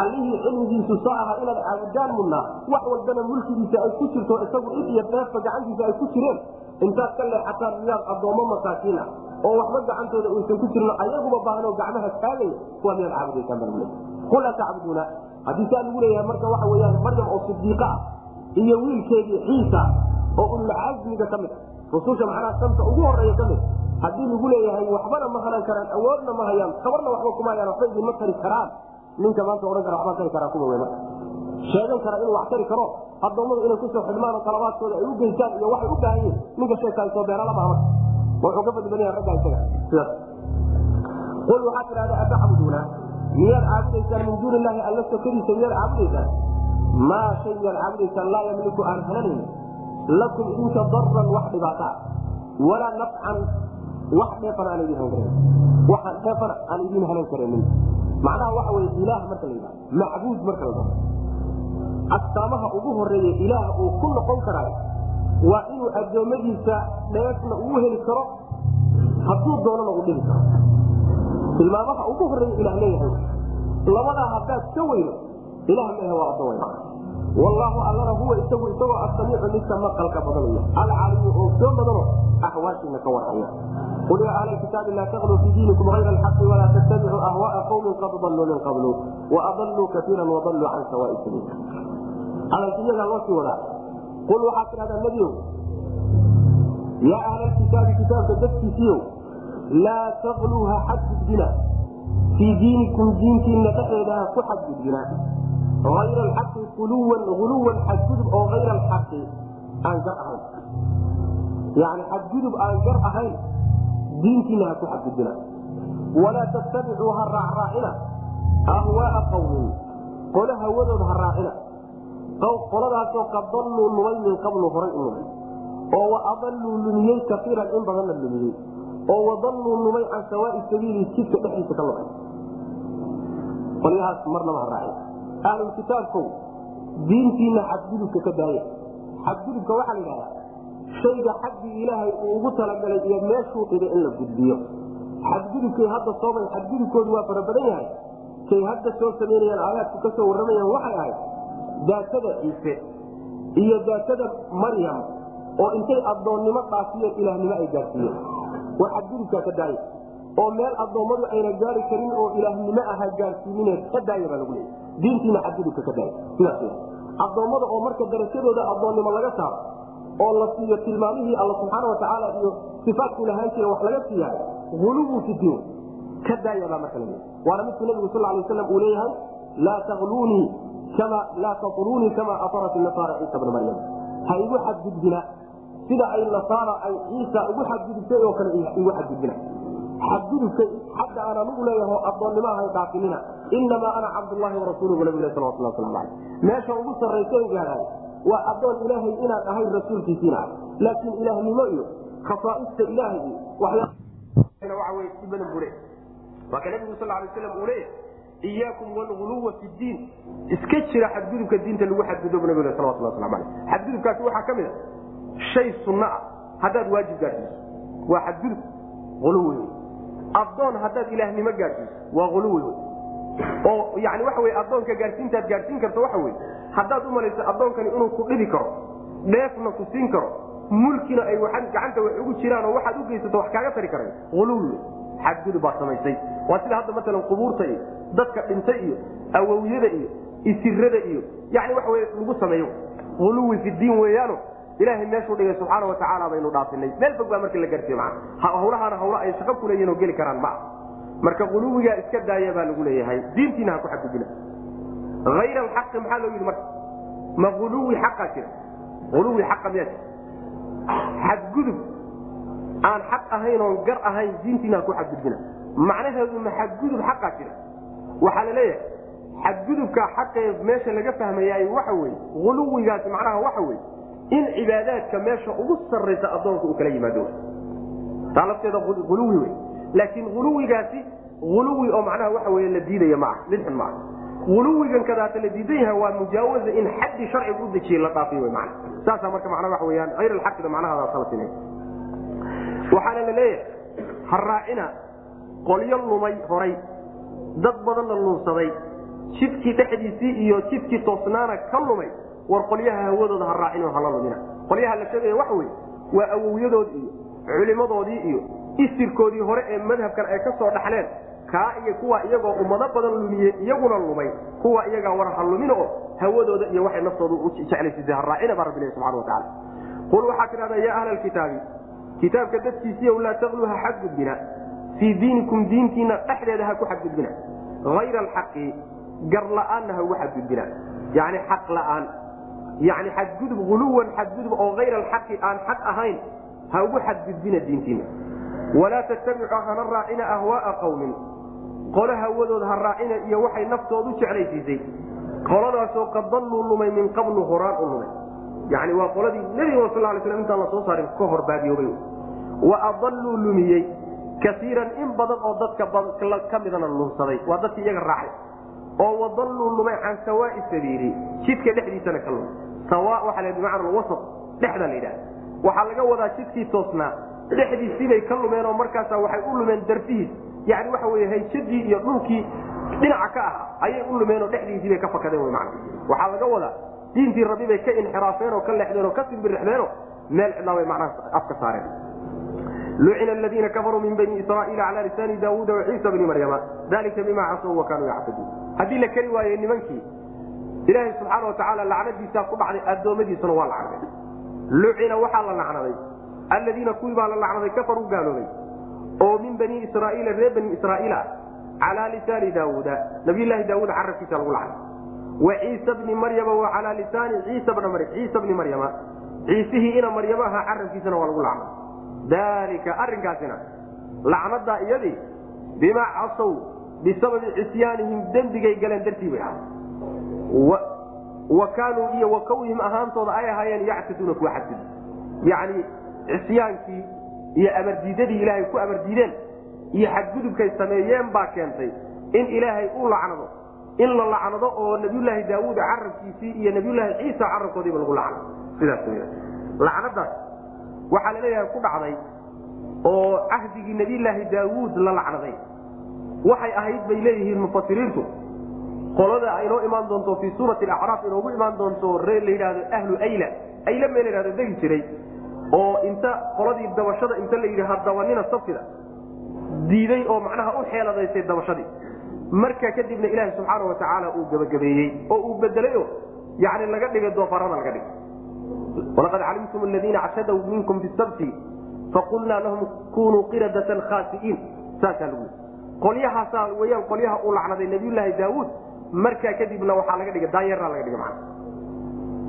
S1: allihii cilmigiisu sa aha inaad caabudaan mudnaa wax walbana mulkigiisa ay ku jirto isagu dhib iyo dheefba gacantiisa ay ku jireen. Intaad ka leexataan miyaad addoommo masaakiin ah oo waxba gacantooda uysan ku jirno ayaguba baahnoo gacmaha taagaya kuwa miyaad caabudaysaan baa qul atacbuduuna haddii saa lagu leeyahay marka waxa weyaan maryam oo sidiiqa ah iyo wiilkeedii ciisa oo ululcazmiga ka mid rususha macnaha shanta ugu horreeya ka mid haddii lagu leeyahay waxbana ma hanan karaan awoodna ma hayaan tabarna waxba kuma hayaan waxba idinma tari karaan. Ninka maanta odhan kara waxbaan tari karaa kuma wey marka sheegan kara inuu wax tari karo addoommadu inay ku soo xidhmaan oo talabaadkooda ay u geystaan iyo waxay u baahan yihiin ninka sheekaasoo beeralaba marka wuxuu ka badbadan yaha ragga isaga. Sidaas qul waxaad tidhahda atacbuduuna miyaad caabudaysaan min duuni illaahi alla sokadiisa miyaad caabudaysaan? Maa shay miyaad caabudaysaan laa yamliku aan hananayn lakum idinka daran wax dhibaata ah walaa nafcan wax dheefana aan idin hanan karan waxaan dheefana aan idin hanan karanin macnaha waxa wey ilaah marka la yidhahdo macbuud marka la dhao astaamaha ugu horreeya ilaah uu ku noqon karaayo waa inuu addoommadiisa dheefna uu heli karo hadduu doonana uu dhibi karo. Tilmaamaha ugu horreeya ilah leeyahay labadaa haddaad ka weyno ilah mehe waa addoon wallaahu allana huwa isagu isagoo asamiicu midka maqalka badanaya. Alcalimu oo soo badano axwaashiina ka warhaya qul yaa ahla kitaabi laa taqluu fii diinikum hayra alxaqi walaa tattabicuu ahwaaa qawmin qad daluu min qablu waadaluu kaiira wadaluu can sawaai sabiil. Hadalka iyagaa loo sii wadaa qul waxaad tidhahdaa nebiow yaa ahla kitaabi kitaabka dadkiisiiyow laa taqluu ha xadgudbina fii diinikum diintiina dhexeeda ku xadgudbina ayra alxaqi uluwan uluwan xadgudub oo ayra alxaqi aan gar ahayn yani xadgudub aan gar ahayn diintiina ha ku xadgudbina walaa tattabicuu ha raacraacina ahwaaa qawmin qole hawadooda ha raacina qoladaasoo qad dalluu lumay min qablu horay u lumay oo wa adalluu lumiyey kaiiran in badanna lumiyey. Oo wadalluu lumay can sawaai sabiili jidka dhexdiisa ka lumay. Qolyahaas marnaba ha raacin. Ahlulkitaabkow diintiina xadgudubka ka daaya. Xadgudubka waxaa la yidhahdaa shayga xaggii ilaahay uu ugu talagalay iyo meeshuu dhigay in la gudbiyo. Xadgudubkay hadda soomay xadgudubkoodu waa fara badan yahay. Kay hadda soo samaynayaan aayaadku ka soo warramayaan waxay ahayd daatada ciise iyo daatada maryam oo intay addoonnimo dhaafiyeen ilaahnimo ay gaarsiiyeen. Waa xadgudubkaa ka daaya oo meel addoommadu ayna gaari karin oo ilaahnimo aha gaarsiinine ka daaya baa lagu leeyay diintiina xadgudubka ka daaya sidaas addoommada oo marka darajadooda addoonnimo laga saaro oo la siiyo tilmaamihii alla subxaana watacaala iyo sifaadkuu lahaan jira wax laga siiya uluwu fi ka daayabaa marka la waana midkuu nabigu sal lay waslam uu leeyahay laa taluunii kama laa taluunii kama atarat nasaara ciisa bna maryam ha igu xadgudbina sida ay nasaara ay ciisa ugu xadgudubtay oo kale igu xadgudbina xadgudubka xagga aan anugu leeyaho addoonnimo ahay dhaafinina inamaa ana cabdullahi warasuuluhu nabi salawatullah waslamu aleyh meesha ugu sarraysa gaadhaay waa addoon ilaahay inaan ahay rasuulkiisiina ah laakiin ilaahnimo iyo khasaaista ilaahay iyo waxyaa waa si badan bule waa ka nabigu sal lay slam uu leeyahy iyaakum walguluwa fi diin iska jira xadgudubka diinta lagu xadgudo nabig salawatullah waslamu aleyh xadgudubkaasi waxaa ka mid a shay sunno ah haddaad waajib gaadhsiiso waa xadgudub uluwi wey addoon haddaad ilaahnimo gaadhsiiso waa uluwi wey oo yani waxa wey addoonka gaadhsiintaad gaadhsiin karto waxa wey haddaad u malayso addoonkani inuu ku dhibi karo dheefna ku siin karo mulkina ay gacanta wax ugu jiraan oo waxaad u geysato wax kaaga tari karay uluwi wey xadgudub baad samaysay waa sida hadda maalan qubuurta dadka dhintay iyo awowyada iyo isirada iyo yani wey lagu sameeyo uluwi fi diin weeyaano ilahay meeshuu dhigay subxaana watacaala baynu dhaafinay. Meel fog baa marka la gaarsiiye maa hawlahaana hawlo ay shaqo kuleeyihin oo geli karaan maa marka uluwigaa iska daaya baa lagu leeyahay. Diintiina ha ku xadgudbina ayr alxaqi maxaa loo yidhi marka? Ma uluwi xaqaa jira? Uluwi xaqa miyaa jira? Xadgudub aan xaq ahayn oon gar ahayn diintiina ha ku xadgudbina macnaheedu ma xadgudub xaqaa jira waxaa la leeyahay xadgudubka xaqee meesha laga fahmayaay waxa weye uluwigaasi macnaha waxa weye in cibaadaadka meesha ugu sarraysa addoonka uu kala yimaado. Taa lafteeda uluwi wey laakiin uluwigaasi uluwi oo macnaha waxa wey la diidaya ma ah mid xun maaha uluwigan kadaata la diidan yaha waa mujaawaza in xaddii sharciga u dejiyey la dhaafiy w man saasaa marka macnaa waxa weyaan ayr alxaqida macnahadaasalasin waxaana la leeyahay ha raacina qolyo lumay horay dad badanna luunsaday. Jidkii dhexdiisii iyo jidkii toosnaana ka lumay. War qolyaha hawadooda ha raacin oo hala lumina. Qolyaha la sheegaya waxa wey waa awowyadood iyo culimadoodii iyo isirkoodii hore ee madhabkan ay ka soo dhaxleen. Kaa iyo kuwa iyagoo ummado badan lumiye iyaguna lumay. Kuwa iyagaa war ha lumina oo hawadooda iyo waxay naftooda u jeclaysiisay ha raacina baa rabbi subxana watacaala qul waxaa tidhahdaa yaa ahla alkitaabi kitaabka dadkiisiiyow laa taqluu ha xadgudbina fii diinikum diintiina dhexdeeda ha ku xadgudbina hayra alxaqi gar la'aanna ha ugu xadgudbina yani xaq la'aan yani xadgudub uluwan xadgudub oo hayr alxaqi aan xaq ahayn ha ugu xadgudbina diintiina walaa tattabicu hana raacina ahwaaa qawmin qole hawadood ha raacina iyo waxay naftoodu jeclaysiisay qoladaasoo qad dalluu lumay min qablu horaan u lumay yani waa qoladii nebiga sal lay slam intaan la soo saarin ka hor baadiyoobay wa adalluu lumiyey kaiiran in badan oo dadka ka midana lunsaday waa dadkii iyaga raacay oo wadalluu lumay can sawaai sabiili jidka dhexdiisana ka lumay sawa waxa la bimacna wasat dhexda la yidhaha waxaa laga wadaa jidkii toosnaa. Dhexdiisibay ka lumeen markaasa waxay u lumeen darfihiis yani waxa wey hayjadii iyo dhulkii dhinaca ka ahaa ayay u lumeen oo dhexdiisiibay ka fakadeen wy man waxaa laga wadaa diintii rabbi bay ka inxiraafeen ka leexdeen ka simbirixdeenoo meel cidlaa bay macnaha afka saareen lucina aladiina kafaruu min bani israaiila cala lisaani daawuuda waciisa bni maryama dalika bima casow wa kaanuu yactaduun haddii la keli waaye nimankii ilaahay subxaana watacaala lacnadiisaa ku dhacday addoommadiisuna waa lacnaday lucina waxaa la lacnaday alladiina kuwii baa la lacnaday kafaruu gaaloobay oo min bani israaiila reer bani israaiil ah calaa lisaani daawuuda nabiylahi daawuud carabkiisa lagu lacnay wa ciisa bni maryama wa calaa lisaani ciisa bni maryama ciisihii ina maryama ahaa carabkiisana waa lagu lacnay dalika arinkaasina lacnadaa iyadii bimaa casow bisababi cisyaanihim dembigay galeen dartii bay ahay wa kaanuu iyo wa kawnihim ahaantooda ay ahaayeen yactaduuna kuwa xadgud yacni cisyaankii iyo amardiidadii ilaahay ku amardiideen iyo xadgudubkay sameeyeen baa keentay in ilaahay u lacnado. In la lacnado oo nabiyulaahi daawuud carabkiisii iyo nabiyulaahi ciisa carabkoodiiba lagu lacnado sidaas lacnadaas waxaa la leeyahay ku dhacday oo cahdigii nabiyulaahi daawuud la lacnaday. Waxay ahayd bay leeyihiin mufasiriintu qolada aynoo imaan doonto fii suurati acraaf inoogu imaan doonto ree la yidhahdo ahlu ayla. Ayla mee la yhahdo degi jiray. Oo inta qoladii dabashada inta la yidhi ha dabanina safida diiday oo macnaha u xeeladaysay dabashadii. Marka kadibna ilaaha subxaana wa tacaala uu gebagabeeyey oo uu bedelayo yani laga dhigay doofaarada laga dhigay walaqad calimtum aladiina ctadaw minkum bisabti faqulnaa lahum kunuu qiradatan khaasi'iin saasaa lagu qolyahaasaa weyaan qolyaha uu lacnaday nabiyulaahi daawuud markaa kadibna waxaa laga dhigay daanyaraa laga dhigay macana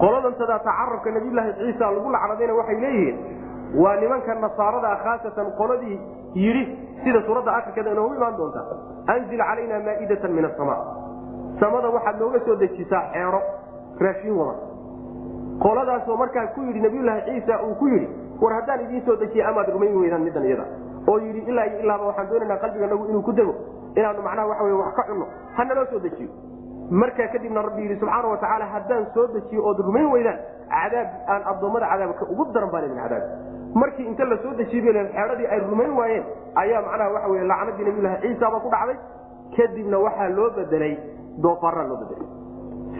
S1: qoladan sadaata carabka nabiyulaahi ciisa lagu lacnadayna waxay leeyihiin waa nimanka nasaarada khaasatan qoladii yidhi sida suuradda afrikada inoogu imaan doonta anzil calayna maa'idatan min asama samada waxaad nooga soo dejisaa xeero raashiin wada qoladaasoo markaa ku yidhi nabiyulaahi ciisa uu ku yidhi war haddaan idiin soo dejiya amaad rumayn weydaan middan iyada. Oo yidhi ilaa iyo ilaaba waxaan doonaynaa qalbiganagu inuu ku dego inaanu macnaha waxa wey wax ka cunno ha naloo soo dejiyo. Markaa kadibna rabbi yidhi subxaana wa tacaala haddaan soo dejiyo ood rumayn weydaan cadaab aan addoommada cadaabka ugu daran baan idin cadaab. Markii inta la soo dejiy xeedhadii ay rumayn waayeen ayaa macnaha waxa wey lacnadii nabiyulahi ciisaba ku dhacday. Kadibna waxaa loo bedelay doofaara loo bedelay.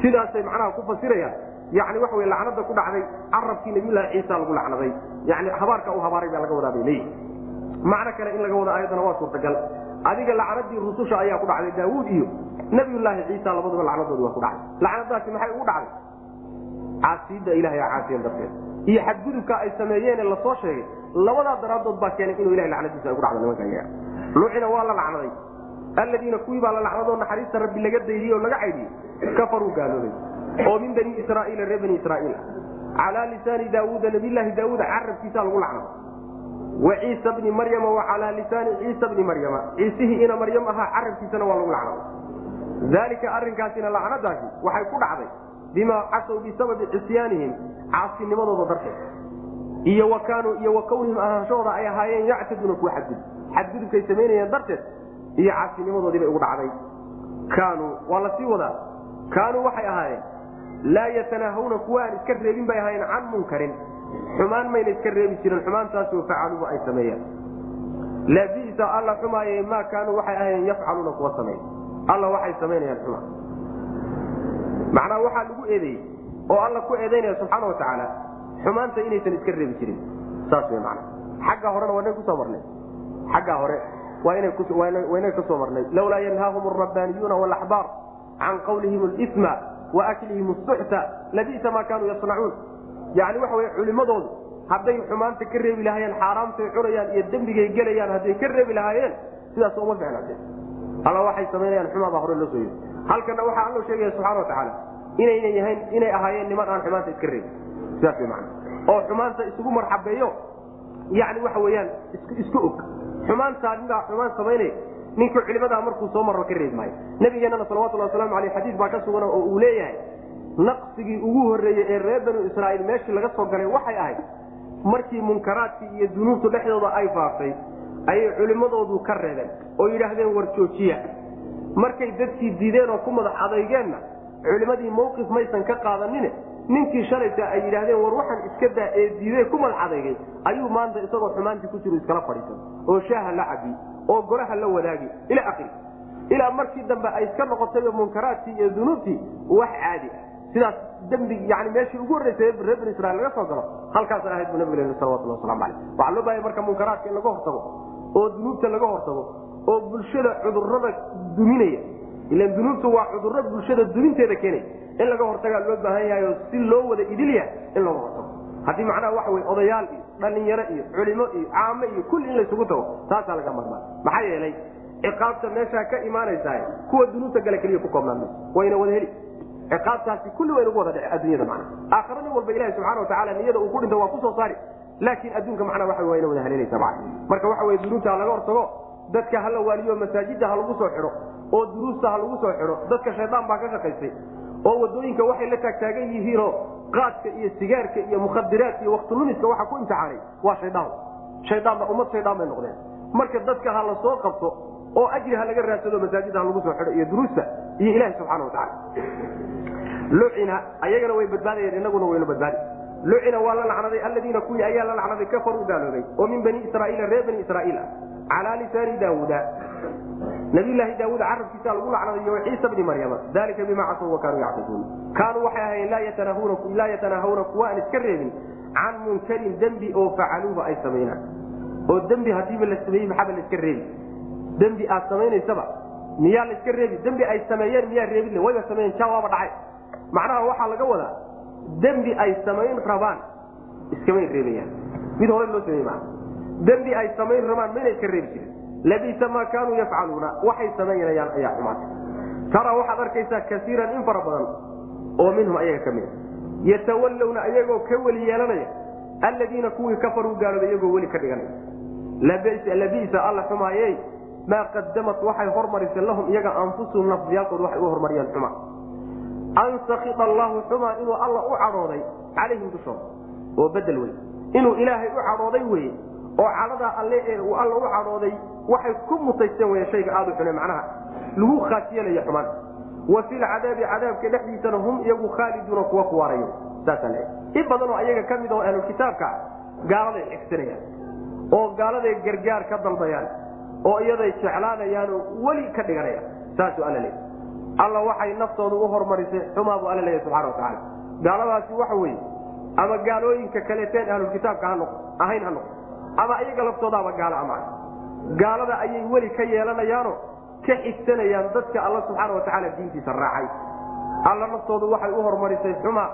S1: Sidaasay macnaha ku fasirayaan yani waxa wey lacnada ku dhacday carabkii nabiyulahi ciisa lagu lacnaday. Yani habaarka u habaaray baa laga wadaa bay leeyihi macno kale in laga wado ayaddana waa suurtagal. Adiga lacnadii rususha ayaa ku dhacday daawuud iyo nabiyulaahi ciisa labaduba lacnadoodi waa ku dhacday. Lacnadaasi maxay ugu dhacday? Caasiidda ilahay a caasiyan darteed. Iyo xadgudubka ay sameeyeene la soo sheegay labadaa daraadood baa keenay inuu ilahay lacnadiisa ay ku dhacdo nimanka iyaga lucina waa la lacnaday. Alladiina kuwii baa la lacnadoo naxariista rabbi laga daydiyey oo laga caydiyey kafaruu gaaloobay oo min bani israaiila reer bani israaiil. Calaa lisaani daawuuda nabiyllaahi daawuud carabkiisaa lagu lacnaday wa ciisa bni maryama wa calaa lisaani ciisa bni maryama. Ciisihii ina maryam ahaa carabkiisana waa lagu lacnaday daalika arrinkaasina lacnadaasi waxay ku dhacday bimaa casow bisababi cisyaanihim caasinimadooda darteed. Iyo wa kaanuu iyo wa kownihim ahaanshahooda ay ahaayeen yactaduuna kuwa xadgudub. Xadgudubkay samaynayeen darteed iyo caasinimadoodiibay ugu dhacday. Kaanuu waa la sii wadaa. Kaanuu waxay ahaayeen laa yatanaahawna kuwa aan iska reebin bay ahaayeen can munkarin. Xumaan mayna iska reebi jirin. Xumaantaasoo facaluuba ay sameeyaan. Laabisa alla xumaaye maa kaanuu waxay ahaayeen yafcaluuna kuwa sameey alla waxay samaynayaan xumaan macnaa waxaa lagu eedeeyey oo alla ku eedaynaya subxaana wa tacaala xumaanta inaysan iska reebi jirin. Saas wey macna xagga horena waa ku soo marnay xaggaa hore waa inay marnay lawlaa yanhaahum alrabbaaniyuuna walaxbaar can qawlihim lisma wa aklihim suxta labisa maa kaanuu yasnacuun. Yani waxa wey culimadoodu hadday xumaanta ka reebi lahaayeen xaaraamtay cunayaan iyo dembigay gelayaan hadday ka reebi lahaayeen sidaas uma ficnaatee alla waxay samaynayaan xumaa baa hore loo soo yii halkana waxaa allo sheegaya subxana wa tacaala inaynan yahayn inay ahaayeen niman aan xumaanta iska reebin. Sidaas way macana oo xumaanta isugu marxabeeyo yani waxa weeyaan isku og. Xumaantaa ninbaa xumaan samaynaya ninka culimadaa markuu soo marro ka reebi maayo nabigeenana salawatullah waslamu aleyh xadiis baa ka sugan oo uu leeyahay naqsigii ugu horreeyey ee reer banu israaiil meeshii laga soo galay waxay ahayd markii munkaraadkii iyo dunuubtu dhexdooda ay faaftay ayay culimmadoodu ka reebeen oo yidhaahdeen war joojiya markay dadkii diideen oo ku madax adeygeenna culimmadii mawqif maysan ka qaadanine ninkii shalayta ay yidhaahdeen war waxaan iska daa ee diidee ku madax adeygay ayuu maanta isagoo xumaantii ku jiro iskala fadhiisan oo shaaha la cabi oo golaha la wadaagi ila akhiri ilaa markii dambe ay iska noqotayba munkaraadkii iyo dunuubtii wax caadi ah. Sidaas dembi yani meeshii ugu horreysay reer bani israiil laga soo galo halkaas ahayd buu nabigu lehi salawatullah waslamu aleyh waxaa loo bahaya marka munkaraadka in laga hortago oo dunuubta laga hortago oo bulshada cudurrada duminaya. Ilan dunuubtu waa cudurro bulshada duminteeda keenaya in laga hortagaa loo baahan yahay oo si loo wada idilya in looga hortago haddii macnaha waxa wey odayaal iyo dhalinyaro iyo culimo iyo caamo iyo kulli in laysugu tago taasaa laga marmaa maxaa yeelay ciqaabta meeshaa ka imaanaysaa kuwa dunuubta gala keliya ku koobnaan wayna wada heli. Ciqaabtaasi kulli waynagu wada dhece adduunyada macna aakhira nin walba ilahi subxana watacaala niyada uu ku dhinto waa ku soo saari. Laakiin adduunka macnaa waxa wayna wada haleelaysa macna marka waxa weye dunuubta ha laga hortago dadka hala waaliyo masaajidda ha lagu soo xidho oo duruusta ha lagu soo xidho dadka shaydaan baa ka shaqaystay oo waddooyinka waxay la taagtaagan yihiinoo qaadka iyo sigaarka iyo mukhadiraadka iyo waktilumiska waxa ku imtixaanay waa shaydaan. Shaydaanba ummad shaydaan bay noqdeen. Marka dadka ha la soo qabto oo ajri ha laga raadsado masaajidda ha lagu soo xidho iyo duruusta iyo ilahi subxana watacaala lucina ayagana way badbaadayeen inaguna waynu badbaadi lucina waa la lacnaday alladiina kuwii ayaa la lacnaday kafaruu gaaloobay. Oo min bani israaiila reer bani israaiil ah calaa lisaani daawuuda nabiyllaahi daawuud carabkiisa lagu lacnadayo ciisa bni maryama. Dalika bima casow wa kaanuu yactaduun kaanuu waxay ahayen laa yatanaahawna kuwa aan iska reebin can munkarin dembi oo facaluuba ay samaynaan oo dembi hadiiba la sameeyey maxaaba la iska reebi dembi aad samaynaysaba miyaa la iska reebi dembi ay sameeyeen miyaa reebile wayba sameeyeen ja waaba dhacay. Macnaha waxaa laga wadaa dembi ay samayn rabaan iskamay reebayaan. Mid hore loo sameey maa dembi ay samayn rabaan mayna iska reebi jirin labisa maa kaanuu yafcaluuna waxay samaynayaan ayaa xumaatay taraa waxaad arkaysaa kaiiran in fara badan oo minhum ayaga ka mid a. Yatawallawna ayagoo ka weli yeelanaya alladiina kuwii kafaruu gaaloobay iyagoo weli ka dhiganaya. Labisa alla xumaayey maa qadamat waxay hormarisay lahum iyaga anfusuhum nafsiyaalkood waxay u hormariyeen xuma. An sakita allaahu xumaa inuu alla u cadhooday calayhim dushooda oo bedel wey inuu ilaahay u cadhooday weye oo cadhadaa alle ee uu alla u cadhooday waxay ku mutaysteen wey shayga aada u xune macnaha. Lagu khaasiyanayo xumaan. Wa filcadaabi cadaabka dhexdiisana hum iyagu khaaliduuna kuwa kuwaarayo saasaa le in badanoo ayaga ka mid oo ahlulkitaabka gaaladay xigsanayaan oo gaaladay gargaar ka dalbayaan oo iyaday jeclaanayaan oo weli ka dhiganayaan saasuu alla leey alla waxay naftooda u hormarisay xumaa buu alla leeyahy subxana watacaala gaaladaasi waxa weeye ama gaalooyinka kaleeteen ahlulkitaabka ha noqo ahayn ha noqo ama iyaga laftoodaaba gaalo ama gaalada ayay weli ka yeelanayaano ka xigsanayaan dadka alla subxaana watacaala diintiisa raacay. Alla naftoodu waxay u hormarisay xumaa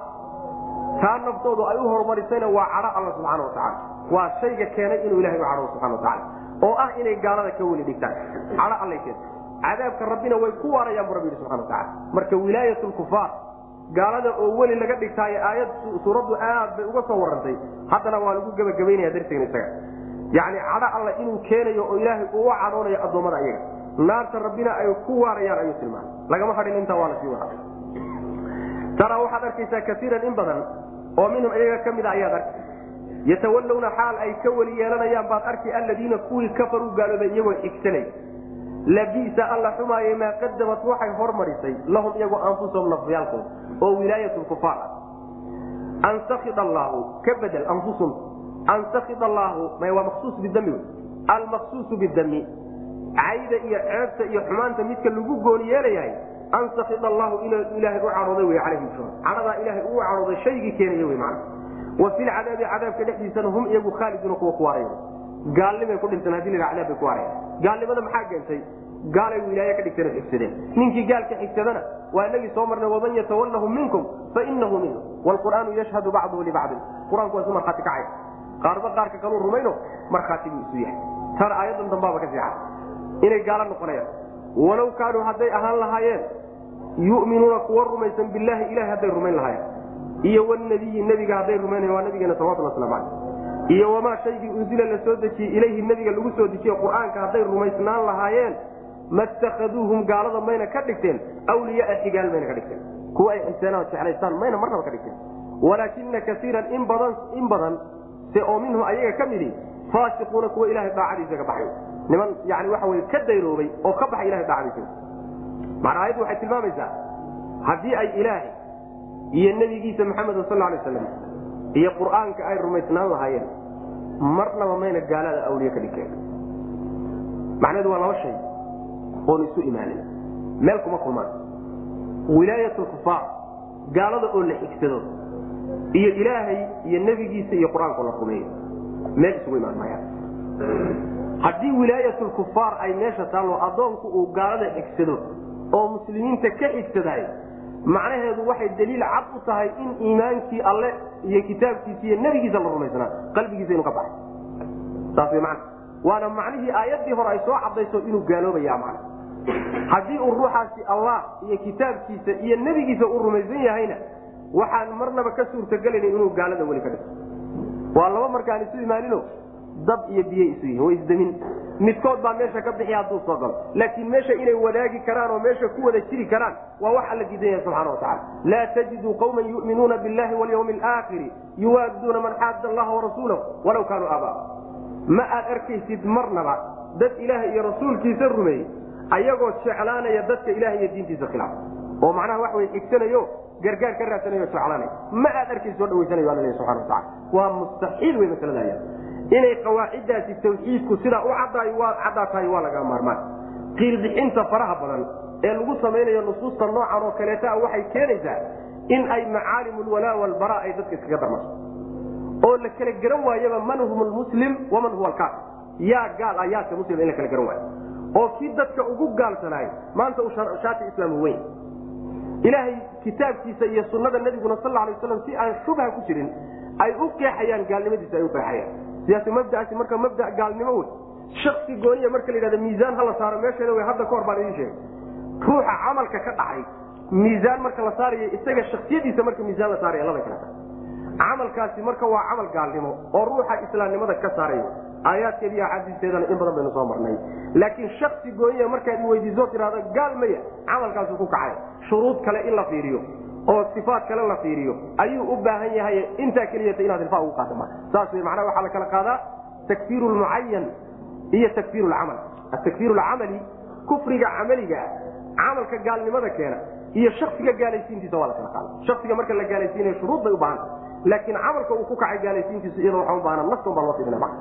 S1: taa naftoodu ay u horumarisayna waa cadho alla subxaana watacaala waa shayga keenay inuu ilahay u cadho subxana watacaala oo ah inay gaalada ka weli dhigtaan. Cadho allay keentay cadaabka rabbina way ku waarayaan bu rabbi yidhi subxana watacaala marka wilaayat lkufaar gaalada oo weli laga dhigtaayo aayad suuraddu aad bay uga soo warantay. Haddana waa lagu gebagabaynaya darsigana isaga yacni cadho alla inuu keenayo oo ilaahay uu u cadhoonayo addoommada iyaga naarta rabbina ay ku waarayaan ayuu tilmaamay. Lagama hadhin intaa waa la sii wada taraa waxaad arkaysaa kaiiran in badan oo minhum iyaga ka mida ayaad arki yatawallawna xaal ay ka weli yeelanayaan baad arki alladiina kuwii kafaruu gaaloobay iyagoo xigsanay labisa alla xumaayey maa qadamat waxay hormarisay. Lahum iyagoo anfusahum nafyaalkooda oo wilaayat kufaar. Ah an sakid allaahu ka bedel anfusum an sakid allaahu waa maqsuus bidami almaqsuusu bidami cayda iyo ceebta iyo xumaanta midka lagu gooni yeelayahay an sakid allahu inuu ilaahay u cadhooday wey calayhim cadhadaa ilaahay uu cadhooday shaygii keenaya wey macana wa filcadaabi cadaabka dhexdiisana hum iyagu khaaliduuna kuwa ku waaraya gaalnimay ku dhinteen haddii la cadaab bay ku waaraya gaalnimada maxaa keentay gaalay wilaaye ka dhigteen xigsadeen ninkii gaalka xigsadana waa inagii soo marnay waman yatawallahu minkum fainahu minhu wlqur'aanu yashhadu bacduhu libacdin qur'aanku waa isu markhaati kacay qaarba qaarka kaluu rumayno markhaati buu isu yahay. Tan aayadan dambaaba ka fiican inay gaalo noqonayaan. Walow kaanuu hadday ahaan lahaayeen yuminuuna kuwa rumaysan bilaahi ilahi hadday rumayn lahaayeen. Iyo wnabiyi nebiga hadday rumaynayan waa nabigeena salawatullah waslamu caleyh iyo wamaa shaygii unzila la soo dejiyey ilayhi nebiga lagu soo dejiye qur'aanka hadday rumaysnaan lahaayeen matakhaduuhum gaalada mayna ka dhigteen wliyaa xigaal mayna ka dhigteen. Kuwa ay xiseenaan jeclaystaan mayna marnaba ka dhigteen. Walaakina kaiiran in badan se oo minhum ayaga ka midi faasiquuna kuwa ilahay daacadiisa ka baxay. Niman yani waxa wey ka dayroobay oo ka baxay ilahay daacadiisa macnaa ayaddu waxay tilmaamaysaa haddii ay ilaahay iyo nebigiisa maxamed sal alay aslam iyo qur'aanka ay rumaysnaan lahaayeen marnaba mayna gaalada awliye ka dhigteen. Macnaheedu waa laba shay oon isu imaanin. Meel kuma kulmaan. Wilaayat lkufaar gaalada oo la xigsado iyo ilaahay iyo nebigiisa iyo qur'aankao la rumeeyo meel isugu imaan maayaan haddii wilaayat lkufaar ay meesha taallo addoonku uu gaalada xigsado oo muslimiinta ka xigsadahay macnaheedu waxay daliil cad u tahay in iimaankii alle iyo kitaabkiisa iyo nebigiisa la rumaysnaa qalbigiisa inuu ka baxay saas wy man waana macnihii aayaddii hore ay soo cadayso inuu gaaloobaya man haddii uu ruuxaasi allah iyo kitaabkiisa iyo nebigiisa uu rumaysan yahayna waxaan marnaba ka suurtagelayna inuu gaalada weli ka dhiso. Waa laba markaan isu imaanino dab iyo biyey isu yihiin way isdamin. Midkood baa meesha ka bixi hadduu soo galo. Laakiin meesha inay wadaagi karaan oo meesha ku wada jiri karaan waa wax alla diidan yahay subxana watacala laa tajiduu qawman yu'minuuna billahi walyawmi alaakhiri yuwaaduuna man xaada allaha warasuulahu walaw kaanuu aabaa. Ma aad arkaysid marnaba dad ilaahay iyo rasuulkiisa rumeeyey ayagoo jeclaanaya dadka ilahay iyo diintiisa khilaaf. Oo macnaha wax way xigsanayo gargaar ka raadsanayo jeclaanaya ma aad arkaysid soo dhawaysanayo alla leeyahy subxana watacala waa mustaxiil wey masalada aya inay qawaaciddaasi tawxiidku sidaa u caddaay waa caddaatahay waa laga maarmaan. Qiilbixinta faraha badan ee lagu samaynayo nusuusta noocan oo kaleeta waxay keenaysaa in ay macaalim lwalaa walbara ay dadka iskaga darmaso oo la kala garan waayaba man hum lmuslim waman huwa alkaafir. Yaa gaal ah yaase muslim in la kala garan waayo. Oo kii dadka ugu gaalsanaay maanta uu shaati islaam weyn ilaahay kitaabkiisa iyo sunnada nabiguna sal alay waslam si aan shubha ku jirin ay u qeexayaan gaalnimadiisa ay u qeexayaan sidaas mabdaasi marka mabda gaalnimo wey shaksi gooniya marka la yidhahda miisaan hala saaro meesheeda wey hadda kahor baan idin sheegay. Ruuxa camalka ka dhacay miisaan marka la saarayo isaga shaksiyadiisa marka miisaan la saaraya laba kala camalkaasi marka waa camal gaalnimo oo ruuxa islaamnimada ka saarayo aayaadkeeda iyo axaadiisteedana in badan baynu soo marnay. Laakiin shaksi gooniya markaad weydiiso tidhahdo gaal maya camalkaasu ku kacay. Shuruud kale in la fiiriyo oo sifaat kale la fiiriyo ayuu u baahan yahay intaa keliyata inaad ilfaa ugu qaata marka saas wey macnaha waxaa la kala qaadaa takfiir lmucayan iyo takfiir lcamal atakfiir lcamali kufriga camaliga camalka gaalnimada keena iyo shaksiga gaalaysiintiisa waa la kala qaada shaksiga marka la gaalaysiinayo shuruud bay u baahanta laakiin camalka uu ku kacay gaalaysiintiisu iyada waxaa u baahna naskan baa loo fiirina maa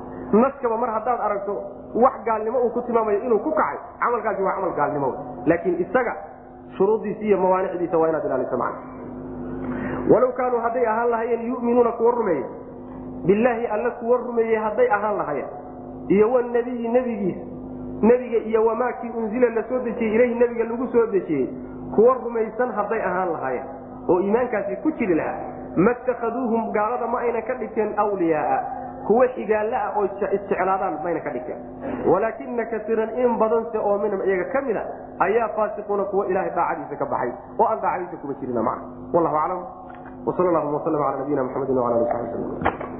S1: naskaba mar haddaad aragto wax gaalnimo uu ku tilmaamayo inuu ku kacay camalkaasi waa camal gaalnimo laakiin isaga shuruuddiisa iyo mawaanicdiisa waa inaad ilaalisa macna. Walow kaanuu hadday ahaan lahaayeen yuminuuna kuwa rumeeye bilaahi alle kuwa rumeeyey hadday ahaan lahaayeen iyo wanabiyi nebigiis nebiga iyo wamaakii unzila la dejiyey ilayhi nebiga lagu soo dejiyey kuwa rumaysan hadday ahaan lahaayeen oo iimaankaasi ku jiri lahaa matakhaduuhum gaalada ma ayna ka dhigteen wliyaaa kuwa xigaalla ah oo isjeclaadaan mayna ka dhigteen. Walaakina kaiiran in badanse oo minhum iyaga ka mida ayaa faasiquuna kuwa ilahay daacadiisa ka baxay oo aan daacadiisa kuba jirina macna. Wallahu aclam. Wsal llahuma wslm ala nabiyina mxamedi slm